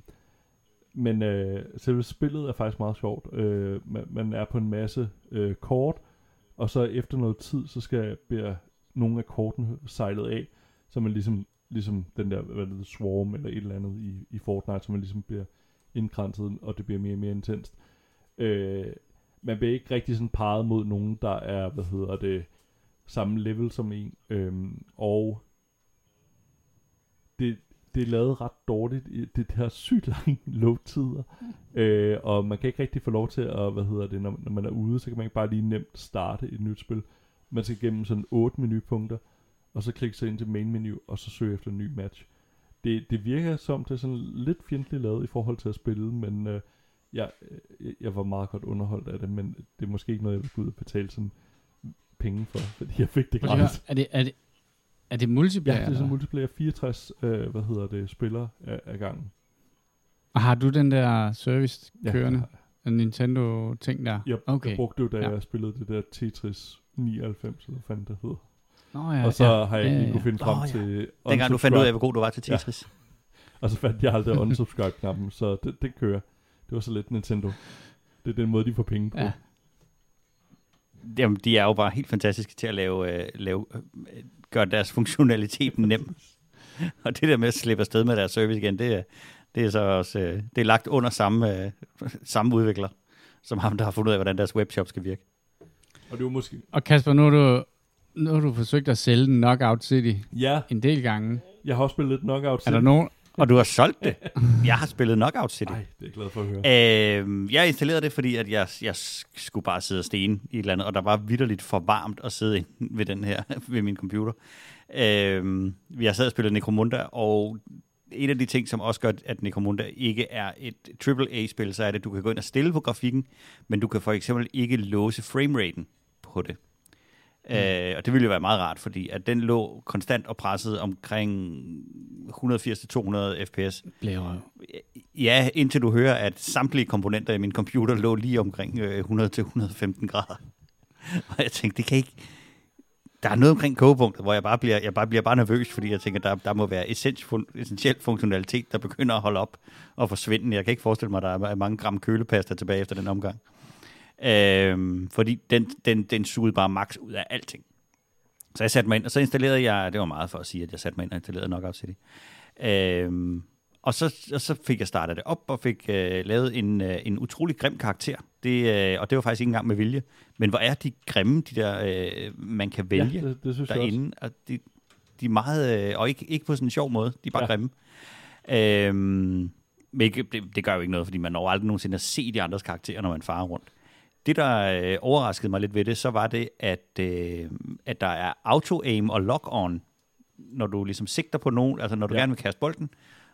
men øh, selve spillet er faktisk meget sjovt. Øh, man, man er på en masse øh, kort, og så efter noget tid, så skal bliver nogle af kortene sejlet af, så man ligesom ligesom den der, hvad det Swarm eller et eller andet i, i Fortnite, så man ligesom bliver indkranset, og det bliver mere og mere intenst. Øh, man bliver ikke rigtig sådan parret mod nogen, der er, hvad hedder det, samme level som en. Øhm, og det, det er lavet ret dårligt. i- Det har sygt lange load-tider. Øh, og man kan ikke rigtig få lov til at, hvad hedder det, når, når man er ude, så kan man ikke bare lige nemt starte et nyt spil. Man skal gennem sådan otte menupunkter, og så klikke sig ind til main menu, og så søge efter en ny match. Det, det virker som, det er sådan lidt fjendtligt lavet i forhold til at spille, men øh, jeg, øh, jeg var meget godt underholdt af det, men det er måske ikke noget, jeg vil gå ud og betale sådan penge for, fordi jeg fik det gratis. Er det, er det, er det Ja, multiplayer? det er sådan multiplayer 64, øh, hvad hedder det, spillere af, af gangen. Og har du den der service Ja, kørende? jeg- Den Nintendo-ting der? Yep, Okay. jeg brugte det jo, da Ja. ja. jeg spillede det der Tetris 99, eller hvad fanden det hed. Nå ja, Ja, og så ja. ja, har jeg Ja, ikke ja, lige kunne finde ja. frem Åh, ja. til Dengang du fandt ud af, hvor god du var til Ja. Tetris. Og så fandt jeg aldrig unsubscribe-knappen, så det, det kører. Det var så lidt Nintendo. Det er den måde, de får penge på. Ja. Jamen, de er jo bare helt fantastiske til at lave, øh, lave øh, gøre deres funktionalitet nem. Og det der med at slippe afsted med deres service igen, det er, det er så også øh, det er lagt under samme, øh, samme udvikler, som ham, der har fundet ud af, hvordan deres webshop skal virke. Og det var måske... Og Kasper, nu har du, nu har du forsøgt at sælge den Knockout City Ja, en del gange. jeg har også spillet lidt Knockout Er der nogen... Og du har solgt det. Jeg har spillet Knockout City. Nej, det er jeg glad for at høre. Øh, jeg installerede det, fordi at jeg, jeg skulle bare sidde og stene i et eller andet, og der var vidderligt for varmt at sidde ved den her, ved min computer. Øh, jeg sad og spillede Necromunda, og en af de ting, som også gør, at Necromunda ikke er et AAA-spil, så er det, at du kan gå ind og stille på grafikken, men du kan for eksempel ikke låse frameraten på det. Mm. Øh, og det ville jo være meget rart, fordi at den lå konstant og presset omkring 180-200 fps. Blævrøv. Ja, indtil du hører, at samtlige komponenter i min computer lå lige omkring øh, 100-115 grader. Og jeg tænkte, det kan ikke... Der er noget omkring kogepunktet, hvor jeg bare bliver, jeg bare bliver bare nervøs, fordi jeg tænker, der, der må være essentiel funktionalitet, der begynder at holde op og forsvinde. Jeg kan ikke forestille mig, at der er mange gram kølepasta tilbage efter den omgang. Øhm, fordi den, den, den sugede bare max ud af alting. Så jeg satte mig ind, og så installerede jeg, det var meget for at sige, at jeg satte mig ind og installerede Knockout City. Øhm, og så, og så fik jeg startet det op og fik øh, lavet en, øh, en utrolig grim karakter. Det, øh, og det var faktisk ikke engang med vilje. Men hvor er de grimme, de der, øh, man kan vælge ja, det, det synes jeg også. derinde. Og de, de er meget, øh, og ikke, ikke på sådan en sjov måde, de er bare. Ja. grimme. Øhm, men ikke, det, det gør jo ikke noget, fordi man når aldrig nogensinde at se de andres karakterer, når man farer rundt. Det, der øh, overraskede mig lidt ved det, så var det, at, øh, at der er auto-aim og lock-on, når du ligesom sigter på nogen, altså når du ja. Gerne vil kaste bolden,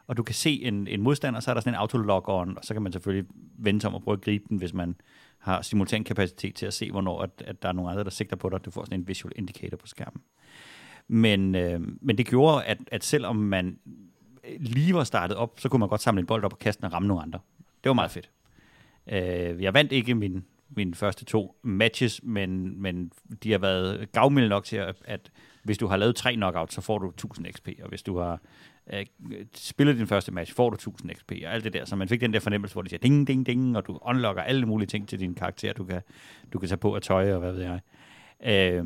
og du kan se en, en modstander, så er der sådan en auto-lock-on, og så kan man selvfølgelig vende sig om og prøve at gribe den, hvis man har simultan kapacitet til at se, hvornår at, at der er nogle andre, der sigter på dig. Du får sådan en visual indicator på skærmen. Men, øh, men det gjorde, at, at selvom man lige var startet op, så kunne man godt samle en bold op og kaste den og ramme nogle andre. Det var meget fedt. Øh, jeg vandt ikke min, mine første to matches, men, men de har været gavmilde nok til, at, at hvis du har lavet tre knockouts, så får du 1000 XP, og hvis du har øh, spillet din første match, får du 1000 XP, og alt det der. Så man fik den der fornemmelse, hvor de siger ding, ding, ding, og du unlocker alle mulige ting til din karakter, du kan, du kan tage på af tøj, og hvad ved jeg. Øh,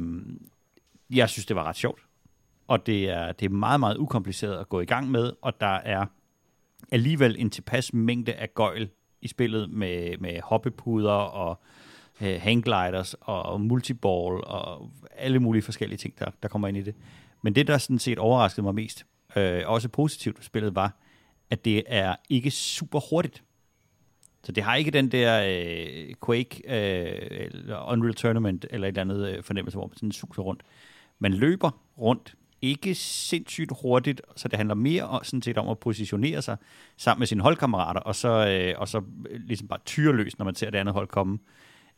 jeg synes, det var ret sjovt. Og det er, det er meget, meget ukompliceret at gå i gang med, og der er alligevel en tilpas mængde af gøjl i spillet med, med hoppepuder og øh, hanggliders og multiball og alle mulige forskellige ting, der, der kommer ind i det. Men det, der sådan set overraskede mig mest, øh, også positivt ved spillet, var, at det er ikke super hurtigt. Så det har ikke den der øh, Quake øh, eller Unreal Tournament eller et eller andet øh, fornemmelse, hvor man sådan suser rundt. Man løber rundt, ikke sindssygt hurtigt, så det handler mere om, sådan set om at positionere sig sammen med sine holdkammerater, og så, øh, og så øh, ligesom bare tyreløst, når man ser det andet hold komme,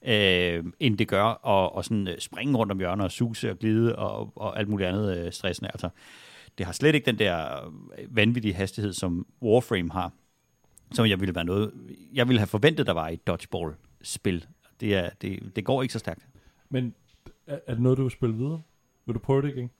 øh, end det gør at og sådan, øh, springe rundt om hjørner og suse og glide og, og alt muligt andet øh, stressende. Altså, det har slet ikke den der øh, vanvittige hastighed, som Warframe har, som jeg ville være noget, jeg ville have forventet, der var i et dodgeball-spil. Det, er, det, det går ikke så stærkt. Men er, er det noget, du vil spille videre? Vil du prøve det igen?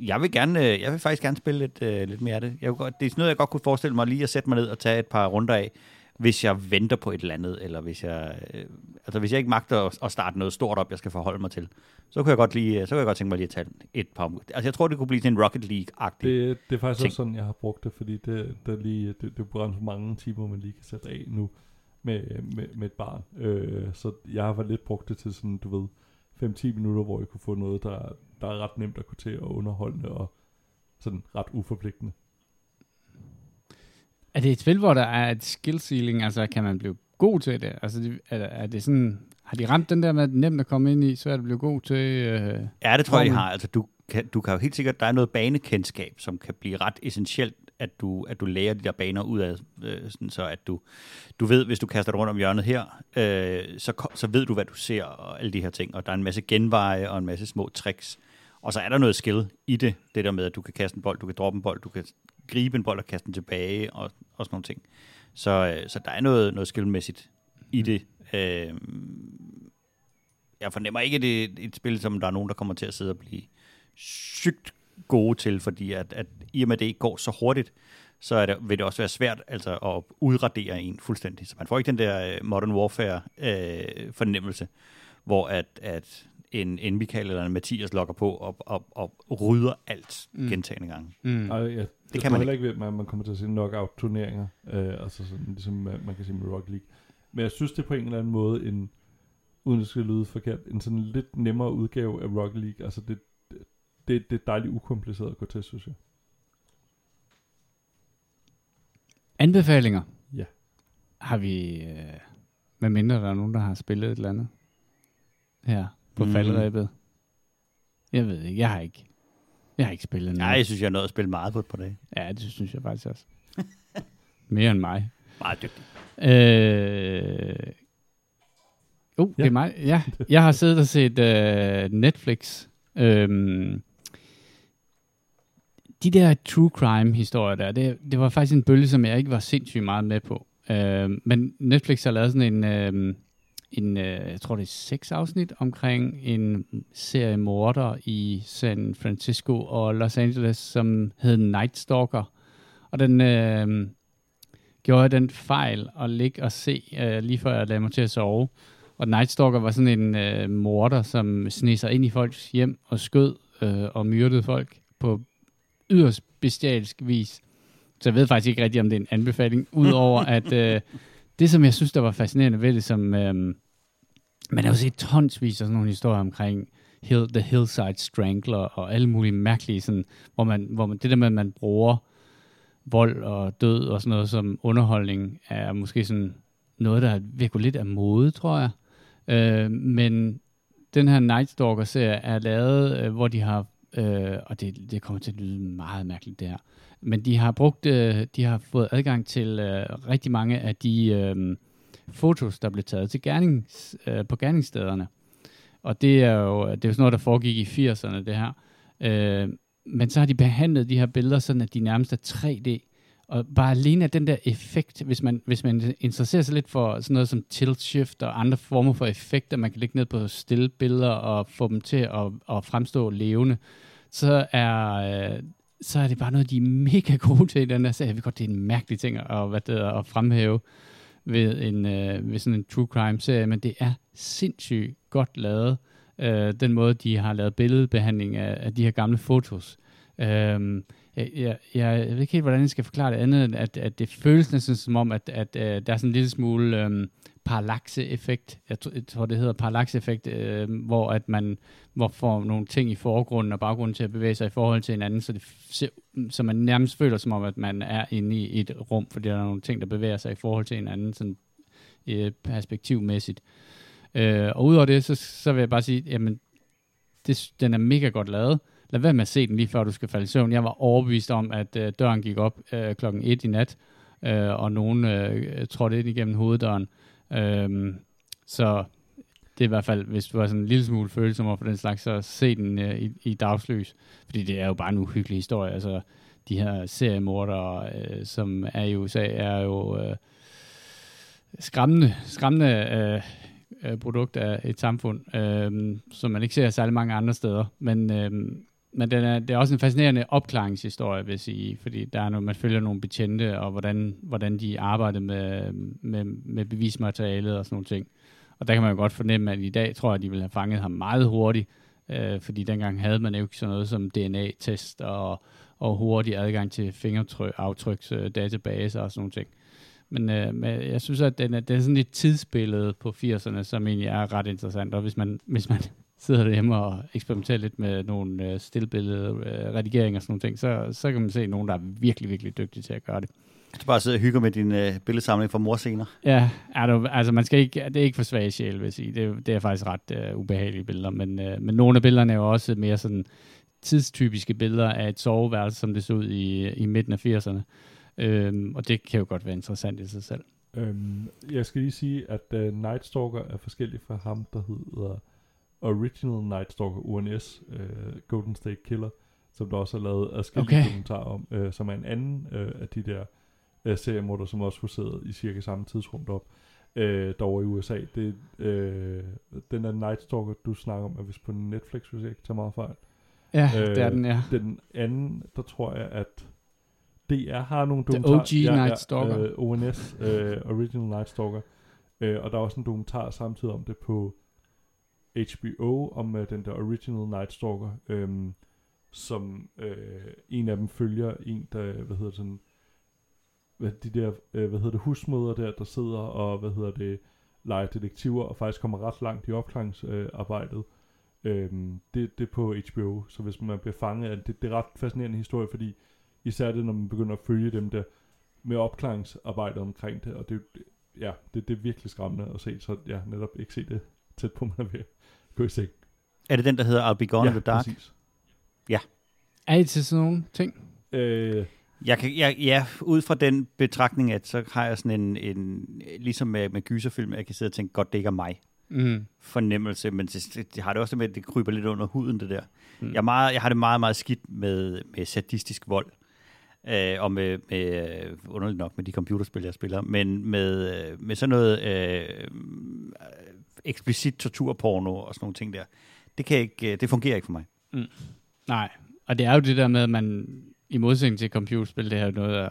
Jeg vil, gerne, øh, jeg vil faktisk gerne spille lidt, øh, lidt mere af det. Jeg vil godt, det er sådan noget, jeg godt kunne forestille mig lige at sætte mig ned og tage et par runder af. hvis jeg venter på et eller andet, eller hvis jeg, øh, altså hvis jeg ikke magter at, at starte noget stort op, jeg skal forholde mig til, så kunne jeg godt lige, så kunne jeg godt tænke mig lige at tage et par Altså jeg tror, det kunne blive til en Rocket League-agtig. Det, det er faktisk ting. også sådan, jeg har brugt det, fordi det, det, lige, det, det er for mange timer, man lige kan sætte af nu med, med, med et barn. Øh, så jeg har lidt brugt det til sådan, du ved, 5-10 minutter, hvor jeg kunne få noget, der, der er ret nemt at gå til og underholdende og sådan ret uforpligtende. Er det et spil, hvor der er et skill ceiling? Altså, kan man blive god til det? Altså, det- er, er det sådan... Har de ramt den der med, at det er nemt at komme ind i, så er det blive god til... Øh, Ja, det tror jeg, de har. Altså, du kan, du kan jo helt sikkert, der er noget banekendskab, som kan blive ret essentielt, at du, at du lærer de der baner ud af, øh, sådan så at du, du ved, hvis du kaster rundt om hjørnet her, øh, så, så ved du, hvad du ser og alle de her ting. Og der er en masse genveje og en masse små tricks. Og så er der noget skill i det, det der med, at du kan kaste en bold, du kan droppe en bold, du kan gribe en bold og kaste den tilbage og, og sådan nogle ting. Så, øh, så der er noget, noget skillmæssigt i det. Øh, jeg fornemmer ikke, at det er et spil, som der er nogen, der kommer til at sidde og blive sygt gode til, fordi at, at i og med, at det ikke går så hurtigt, så er det, vil det også være svært altså, at udradere en fuldstændig. Så man får ikke den der øh, Modern Warfare øh, fornemmelse, hvor at, at en, en Michael eller en Mathias logger på og, og, og rydder alt Mm. gentagende gange. mm. Og ja, det kan man heller ikke ved, at man, man kommer til at se knockout-turneringer, øh, altså sådan, ligesom man, man kan se med Rocket League. Men jeg synes, det er på en eller anden måde en, uden det skal lyde forkert, en sådan lidt nemmere udgave af Rocket League. Altså det, det, det er dejligt ukompliceret at gå til, synes jeg. Anbefalinger? Ja. Har vi... Øh, hvad mindre der er nogen, der har spillet et eller andet her på mm. Faldrebet? Jeg ved ikke. Jeg har ikke. Jeg har ikke spillet Nej, noget. jeg synes, jeg er nået at spille meget på et par dage. Ja, det synes jeg faktisk også. Mere end mig. Meget dygtig. Øh... Uh, ja. det er mig. Ja, jeg har siddet og set øh, Netflix. Øhm, de der true crime historier der, det, det var faktisk en bølge, som jeg ikke var sindssygt meget med på. Øh, men Netflix har lavet sådan en, øh, en øh, jeg tror det er seks afsnit omkring en serie morder i San Francisco og Los Angeles, som hed Night Stalker. Og den øh, gjorde jeg den fejl at ligge og se, øh, lige før jeg lagde mig til at sove. Og Night Stalker var sådan en øh, morder, som sneg sig ind i folks hjem og skød øh, og myrdede folk på yderst bestialsk vis. Så jeg ved faktisk ikke rigtigt, om det er en anbefaling, udover at øh, det, som jeg synes, der var fascinerende ved det, som øh, man har jo set tonsvis af sådan nogle historier omkring Hill, The Hillside Strangler og alle mulige mærkelige, sådan, hvor, man, hvor man, det der med, at man bruger vold og død og sådan noget som underholdning, er måske sådan noget, der virkelig lidt af mode, tror jeg. Øh, men den her Night Stalker-serie er lavet, øh, hvor de har, øh, og det, det kommer til at lyde meget mærkeligt der. men de har brugt, øh, de har fået adgang til øh, rigtig mange af de øh, fotos, der blev taget til gernings, øh, på gerningsstederne. Og det er jo det er jo sådan noget, der foregik i 80'erne, det her. Øh, men så har de behandlet de her billeder sådan, at de nærmest er 3D. Og bare alene af den der effekt, hvis man, hvis man interesserer sig lidt for sådan noget som tilt shift og andre former for effekter, man kan lægge ned på stille billeder og få dem til at, at fremstå levende, så er, øh, så er det bare noget, de er mega gode til i den her serie. Jeg ved godt, det er en mærkelig ting at, hvad det er, at fremhæve ved, en, øh, ved sådan en true crime serie, men det er sindssygt godt lavet, øh, den måde, de har lavet billedbehandling af, af de her gamle fotos. Øh, Øh, jeg, jeg, jeg ved ikke helt, hvordan jeg skal forklare det andet, end at, at det føles næsten som om, at, at, at der er sådan en lille smule øhm, parallaxe-effekt. Jeg, jeg tror, det hedder parallaxe-effekt, øh, hvor at man hvor får nogle ting i forgrunden og baggrunden til at bevæge sig i forhold til hinanden, så, det ser, så man nærmest føler som om, at man er inde i et rum, fordi der er nogle ting, der bevæger sig i forhold til hinanden, sådan øh, perspektivmæssigt. Øh, og udover det, så, så vil jeg bare sige, jamen, det, den er mega godt lavet. Lad være med at se den lige før du skal falde i søvn. Jeg var overbevist om, at øh, døren gik op øh, klokken 1 i nat, øh, og nogen øh, trådte ind igennem hoveddøren. Øh, så det er i hvert fald, hvis du har sådan en lille smule følelse over for den slags, så se den øh, i, i dagslys. Fordi det er jo bare en uhyggelig historie. Altså, de her seriemordere, øh, som er i USA, er jo øh, skræmmende, skræmmende øh, øh, produkt af et samfund, øh, som man ikke ser særlig mange andre steder. Men øh, men den er, det er også en fascinerende opklaringshistorie, vil jeg sige, fordi der er noget, man følger nogle betjente, og hvordan, hvordan de arbejder med, med, med bevismaterialet og sådan nogle ting. Og der kan man jo godt fornemme, at i dag tror jeg, at de ville have fanget ham meget hurtigt, øh, fordi dengang havde man jo ikke sådan noget som DNA-test og, og hurtig adgang til fingeraftryksdatabaser og sådan nogle ting. Men, øh, men jeg synes, at den er, den er sådan et tidsbillede på 80'erne, som egentlig er ret interessant. Og hvis man, hvis man sidder derhjemme og eksperimenterer lidt med nogle øh, stillbillede, øh, redigering og sådan nogle ting, så, så kan man se nogen, der er virkelig, virkelig dygtige til at gøre det. Du bare sidder og hygger med din øh, billedsamling fra morscener. Ja, er du, altså man skal ikke, det er ikke for svage sjæl, vil jeg sige. Det, det er faktisk ret øh, ubehagelige billeder, men, øh, men nogle af billederne er jo også mere sådan tidstypiske billeder af et soveværelse, som det så ud i, i midten af 80'erne. Øhm, og det kan jo godt være interessant i sig selv. Øhm, jeg skal lige sige, at uh, Night Stalker er forskellig fra ham, der hedder Original Night Stalker, UNS, uh, Golden State Killer, som der også er lavet adskillige Okay. dokumentarer om, uh, som er en anden uh, af de der uh, seriemorder, som også huserede i cirka samme tidsrum derop, uh, derovre i USA. Det, uh, den der Night Stalker, du snakker om, er vist på Netflix, hvis jeg ikke tager meget fejl. Ja, Øh, øh, det er den, ja. Den anden, der tror jeg, at DR har nogle The dokumentarer. OG Night Stalker. Øh, ONS, øh, Original Night Stalker. Øh, og der er også en dokumentar samtidig om det på HBO, om uh, den der Original Night Stalker, øhm, som øh, en af dem følger en, der, hvad hedder det sådan, hvad, de der, øh, hvad hedder det, husmøder der, der sidder og, hvad hedder det, leger detektiver, og faktisk kommer ret langt i opklaringsarbejdet. Øhm, det, det er på HBO, så hvis man bliver fanget af det, det er ret fascinerende historie, fordi især det, når man begynder at følge dem der med opklaringsarbejdet omkring det, og det, ja, det, det er virkelig skræmmende at se, så ja, netop ikke se det tæt på, man er ved gå i seng. Er det den, der hedder I'll Be Gone ja, in the Dark? præcis. Er I til sådan nogle ting? Øh, Jeg kan, jeg, ja, ud fra den betragtning, at så har jeg sådan en, en ligesom med, med gyserfilm, jeg kan sidde og tænke, godt, det ikke er mig Mm. fornemmelse, men det, det, det har det også med, at det kryber lidt under huden, det der. Mm. Mm. Jeg, er meget, jeg har det meget, meget skidt med, med sadistisk vold, øh, og med, med, øh, underligt nok med de computerspil, jeg spiller, men med, øh, med sådan noget øh, eksplicit torturporno og sådan nogle ting der. Det, kan ikke, øh, det fungerer ikke for mig. Nej, og det er jo det der med, at man i modsætning til computerspil, det er jo noget, der,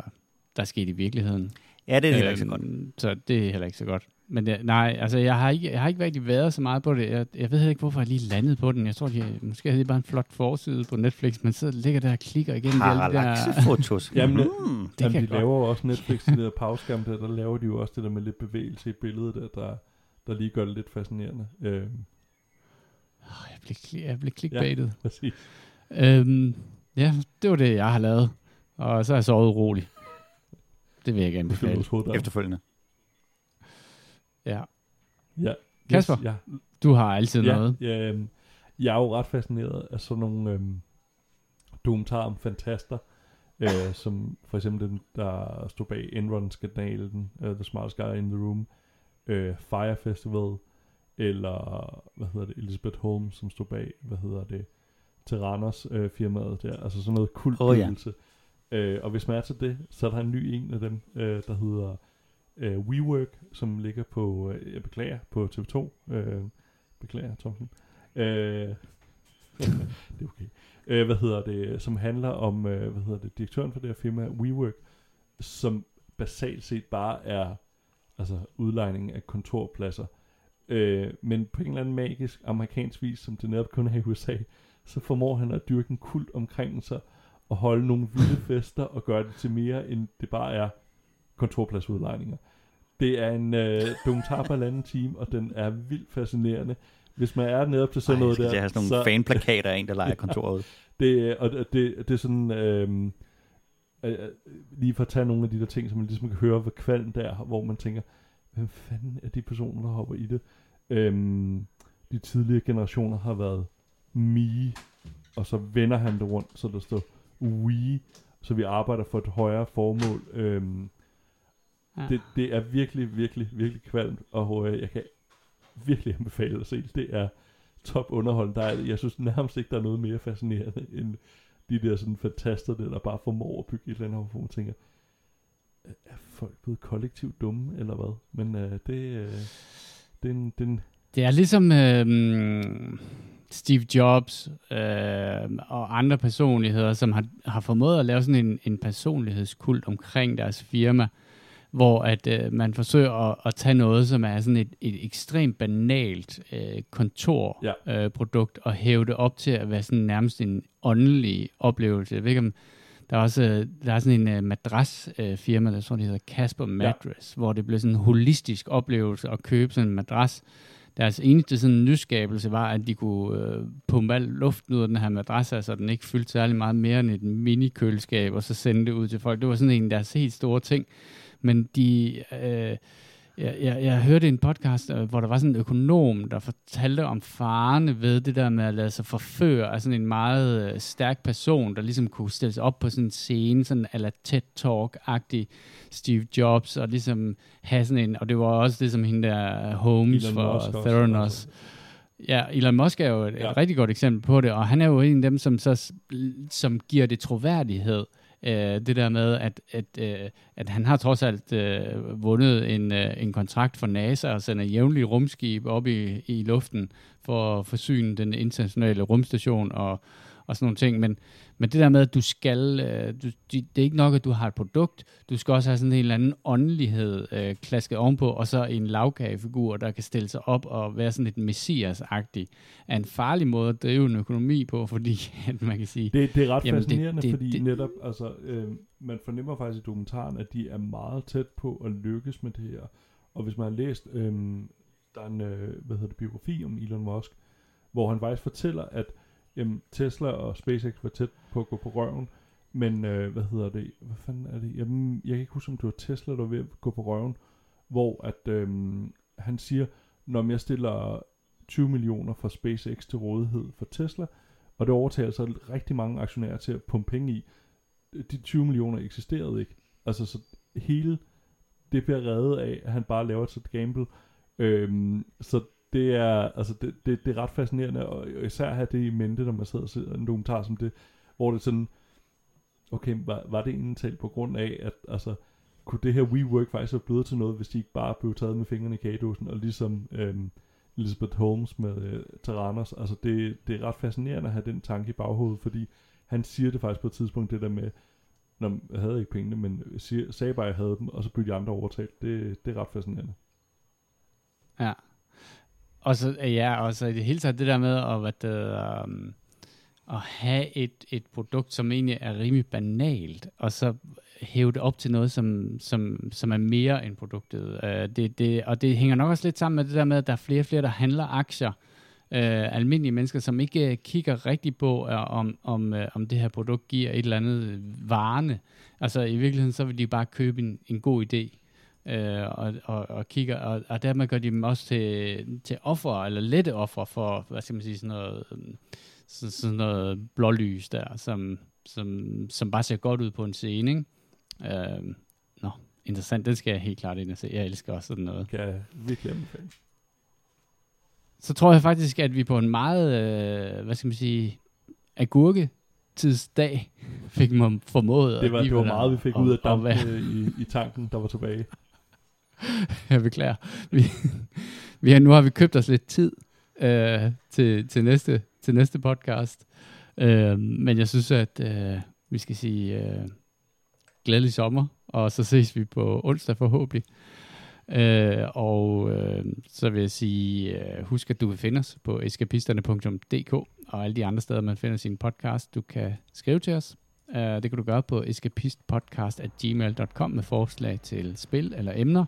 der er sket i virkeligheden. Ja, det er heller ikke så godt. Øhm, Så det er heller ikke så godt. Men det, nej, altså jeg har, ikke, jeg har ikke rigtig været så meget på det. Jeg, jeg ved ikke, hvorfor jeg lige landede på den. Jeg tror, de, måske havde de bare en flot forside på Netflix, men så ligger der og klikker alle de der... Parallaxefotos. Jamen, mm. Det Jamen, kan de godt. laver jo også Netflix, de der pauskam der, der laver de jo også det der med lidt bevægelse i billedet der, der, der lige gør det lidt fascinerende. Øh, Jeg blev, kli- jeg blev clickbaitet. præcis. Øhm, ja, det var det, jeg har lavet. Og så er jeg sovet urolig. Det vil jeg. Følg hovedet Efterfølgende. Ja. Ja. Kasper? Yes, ja. Du har altid ja, noget. Ja, øhm, jeg er jo ret fascineret af sådan nogle øhm, dokumentarer om fantaster, øh, som for eksempel den, der stod bag Enron-skandalen, uh, The Smartest Guy in the Room, øh, Fire Festival, eller hvad hedder det, Elizabeth Holmes, som stod bag, hvad hedder det, Terranos øh, firmaet der, altså sådan noget kultbygelse. øh, og hvis man er til det, så er der en ny en af dem, øh, der hedder øh, WeWork, som ligger på, øh, jeg beklager, på TV2. Øh, beklager, Thomsen. Øh, det er okay. Øh, hvad hedder det, som handler om, øh, hvad hedder det, direktøren for det her firma, WeWork, som basalt set bare er altså udlejning af kontorpladser. Øh, men på en eller anden magisk amerikansk vis, som det netop kun er i USA, så formår han at dyrke en kult omkring sig, og holde nogle vilde fester, og gøre det til mere, end det bare er kontorpladsudlejninger. Det er en øh, dokumentar på en anden time, og den er vildt fascinerende. Hvis man er nede til sådan Ej, jeg noget der, at have sådan nogle fanplakater af en, der leger kontoret ud. det, og det, det, er sådan, øhm, øh, øh, lige for at tage nogle af de der ting, som man ligesom kan høre, hvad kvalm der er, hvor man tænker, hvem fanden er de personer, der hopper i det? Øhm, de tidligere generationer har været me, og så vender han det rundt, så der står we, så vi arbejder for et højere formål. Øhm, Ja. det, det er virkelig, virkelig, virkelig kvalmt, og øh, jeg kan virkelig anbefale at se det. Det er top underholdende. Der er, jeg synes nærmest ikke, der er noget mere fascinerende end de der sådan fantaster, der, der bare formår at bygge et eller andet, hvor man tænker, er folk blevet kollektivt dumme, eller hvad? Men øh, det, øh, det, er en, det er en, Det er ligesom, øh, Steve Jobs øh, og andre personligheder, som har, har formået at lave sådan en, en personlighedskult omkring deres firma, hvor at øh, man forsøger at, at tage noget, som er sådan et, et ekstremt banalt øh, kontorprodukt, Ja. øh, produkt, og hæve det op til at være sådan nærmest en åndelig oplevelse. Jeg ved ikke, om der er også der er sådan en øh, madrasfirma, firma, der tror, det hedder Casper Mattress, ja. hvor det blev sådan en holistisk oplevelse at købe sådan en madras. Deres eneste sådan nyskabelse var, at de kunne øh, pumpe al luften ud af den her madras, så den ikke fyldte særlig meget mere end et mini-køleskab, og så sende det ud til folk. Det var sådan en af deres helt store ting. Men de... Øh, jeg, jeg, jeg hørte en podcast, øh, hvor der var sådan en økonom, der fortalte om farerne ved det der med at lade sig forføre af sådan en meget øh, stærk person, der ligesom kunne stille sig op på sådan en scene, sådan ala TED Talk-agtig Steve Jobs, og ligesom have sådan en, og det var også det, som hende der Holmes Elon for Musk også, Theranos. altså. Ja, Elon Musk er jo et, ja. Et rigtig godt eksempel på det, og han er jo en af dem, som, så, som giver det troværdighed. Øh, Øh, det der med, at, at, øh, at han har trods alt øh, vundet en, øh, en kontrakt for NASA og sender jævnligt rumskib op i, i luften for at forsyne den internationale rumstation og, og sådan nogle ting. Men, men det der med, at du skal, øh, du, det er ikke nok, at du har et produkt, du skal også have sådan en eller anden åndelighed øh, klasket ovenpå, og så en lavkagefigur, der kan stille sig op og være sådan lidt messias-agtig, er en farlig måde at drive en økonomi på, fordi at man kan sige, Det, det er ret Jamen, fascinerende, det- det, fordi det, netop, altså, øh, man fornemmer faktisk i dokumentaren, at de er meget tæt på at lykkes med det her. Og hvis man har læst, øh, der er en, øh, hvad hedder det, biografi om Elon Musk, hvor han faktisk fortæller, at jamen, Tesla og SpaceX var tæt på at gå på røven, men øh, hvad hedder det, hvad fanden er det, jamen, jeg kan ikke huske, om det var Tesla, der var ved at gå på røven, hvor at øh, han siger, når jeg stiller 20 millioner for SpaceX til rådighed for Tesla, og det overtager så rigtig mange aktionærer til at pumpe penge i. De 20 millioner eksisterede ikke. Altså så hele det bliver reddet af, at han bare laver et gamble. Øhm, så det er, altså det, det, det er ret fascinerende, og især have det i mente, når man sidder og ser en dokumentar som det, hvor det er sådan, okay, var, var det egentlig talt på grund af, at altså, kunne det her WeWork faktisk være blevet til noget, hvis de ikke bare blev taget med fingrene i kagedåsen, og ligesom øhm, Elizabeth Holmes med øh, Terranos, altså det, det er ret fascinerende at have den tanke i baghovedet, fordi han siger det faktisk på et tidspunkt, det der med, når jeg havde ikke pengene, men siger, sagde bare, at jeg havde dem, og så blev de andre overtalt. Det, det er ret fascinerende. Ja. Og så, øh, ja, og så i det hele taget det der med at, hvad det, um, at have et, et produkt, som egentlig er rimelig banalt, og så hæve det op til noget, som, som, som er mere end produktet. Uh, det, det, og det hænger nok også lidt sammen med det der med, at der er flere og flere, der handler aktier. Uh, almindelige mennesker, som ikke kigger rigtig på, uh, om, om, uh, om det her produkt giver et eller andet varende. Altså i virkeligheden, så vil de bare købe en, en god idé øh, og, og, og kigger, og, og dermed gør de dem også til, til offer, eller lette offer for, hvad skal man sige, sådan noget, sådan, sådan noget blålys der, som, som, som bare ser godt ud på en scene, ikke? Øh, nå, interessant, det skal jeg helt klart ind og se. Jeg elsker også sådan noget. Kan jeg virkelig anbefale. Så tror jeg faktisk, at vi på en meget, øh, hvad skal man sige, agurke tidsdag fik man formået. Det var, det var meget, vi fik at- ud af at dampen være- i, i tanken, der var tilbage. jeg beklager. Vi, vi har, nu har vi købt os lidt tid øh, til, til, næste, til næste podcast. Øh, men jeg synes, at øh, vi skal sige øh, glædelig sommer, og så ses vi på onsdag forhåbentlig. Øh, og øh, så vil jeg sige, øh, husk at du kan finde os på eskapisterne.dk og alle de andre steder, man finder sin podcast. Du kan skrive til os. Uh, det kan du gøre på escapistpodcast.gmail.com med forslag til spil eller emner.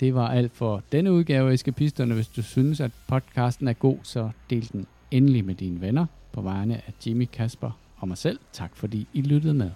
Det var alt for denne udgave af Eskapisterne. Hvis du synes, at podcasten er god, så del den endelig med dine venner på vegne af Jimmy, Kasper og mig selv. Tak fordi I lyttede med.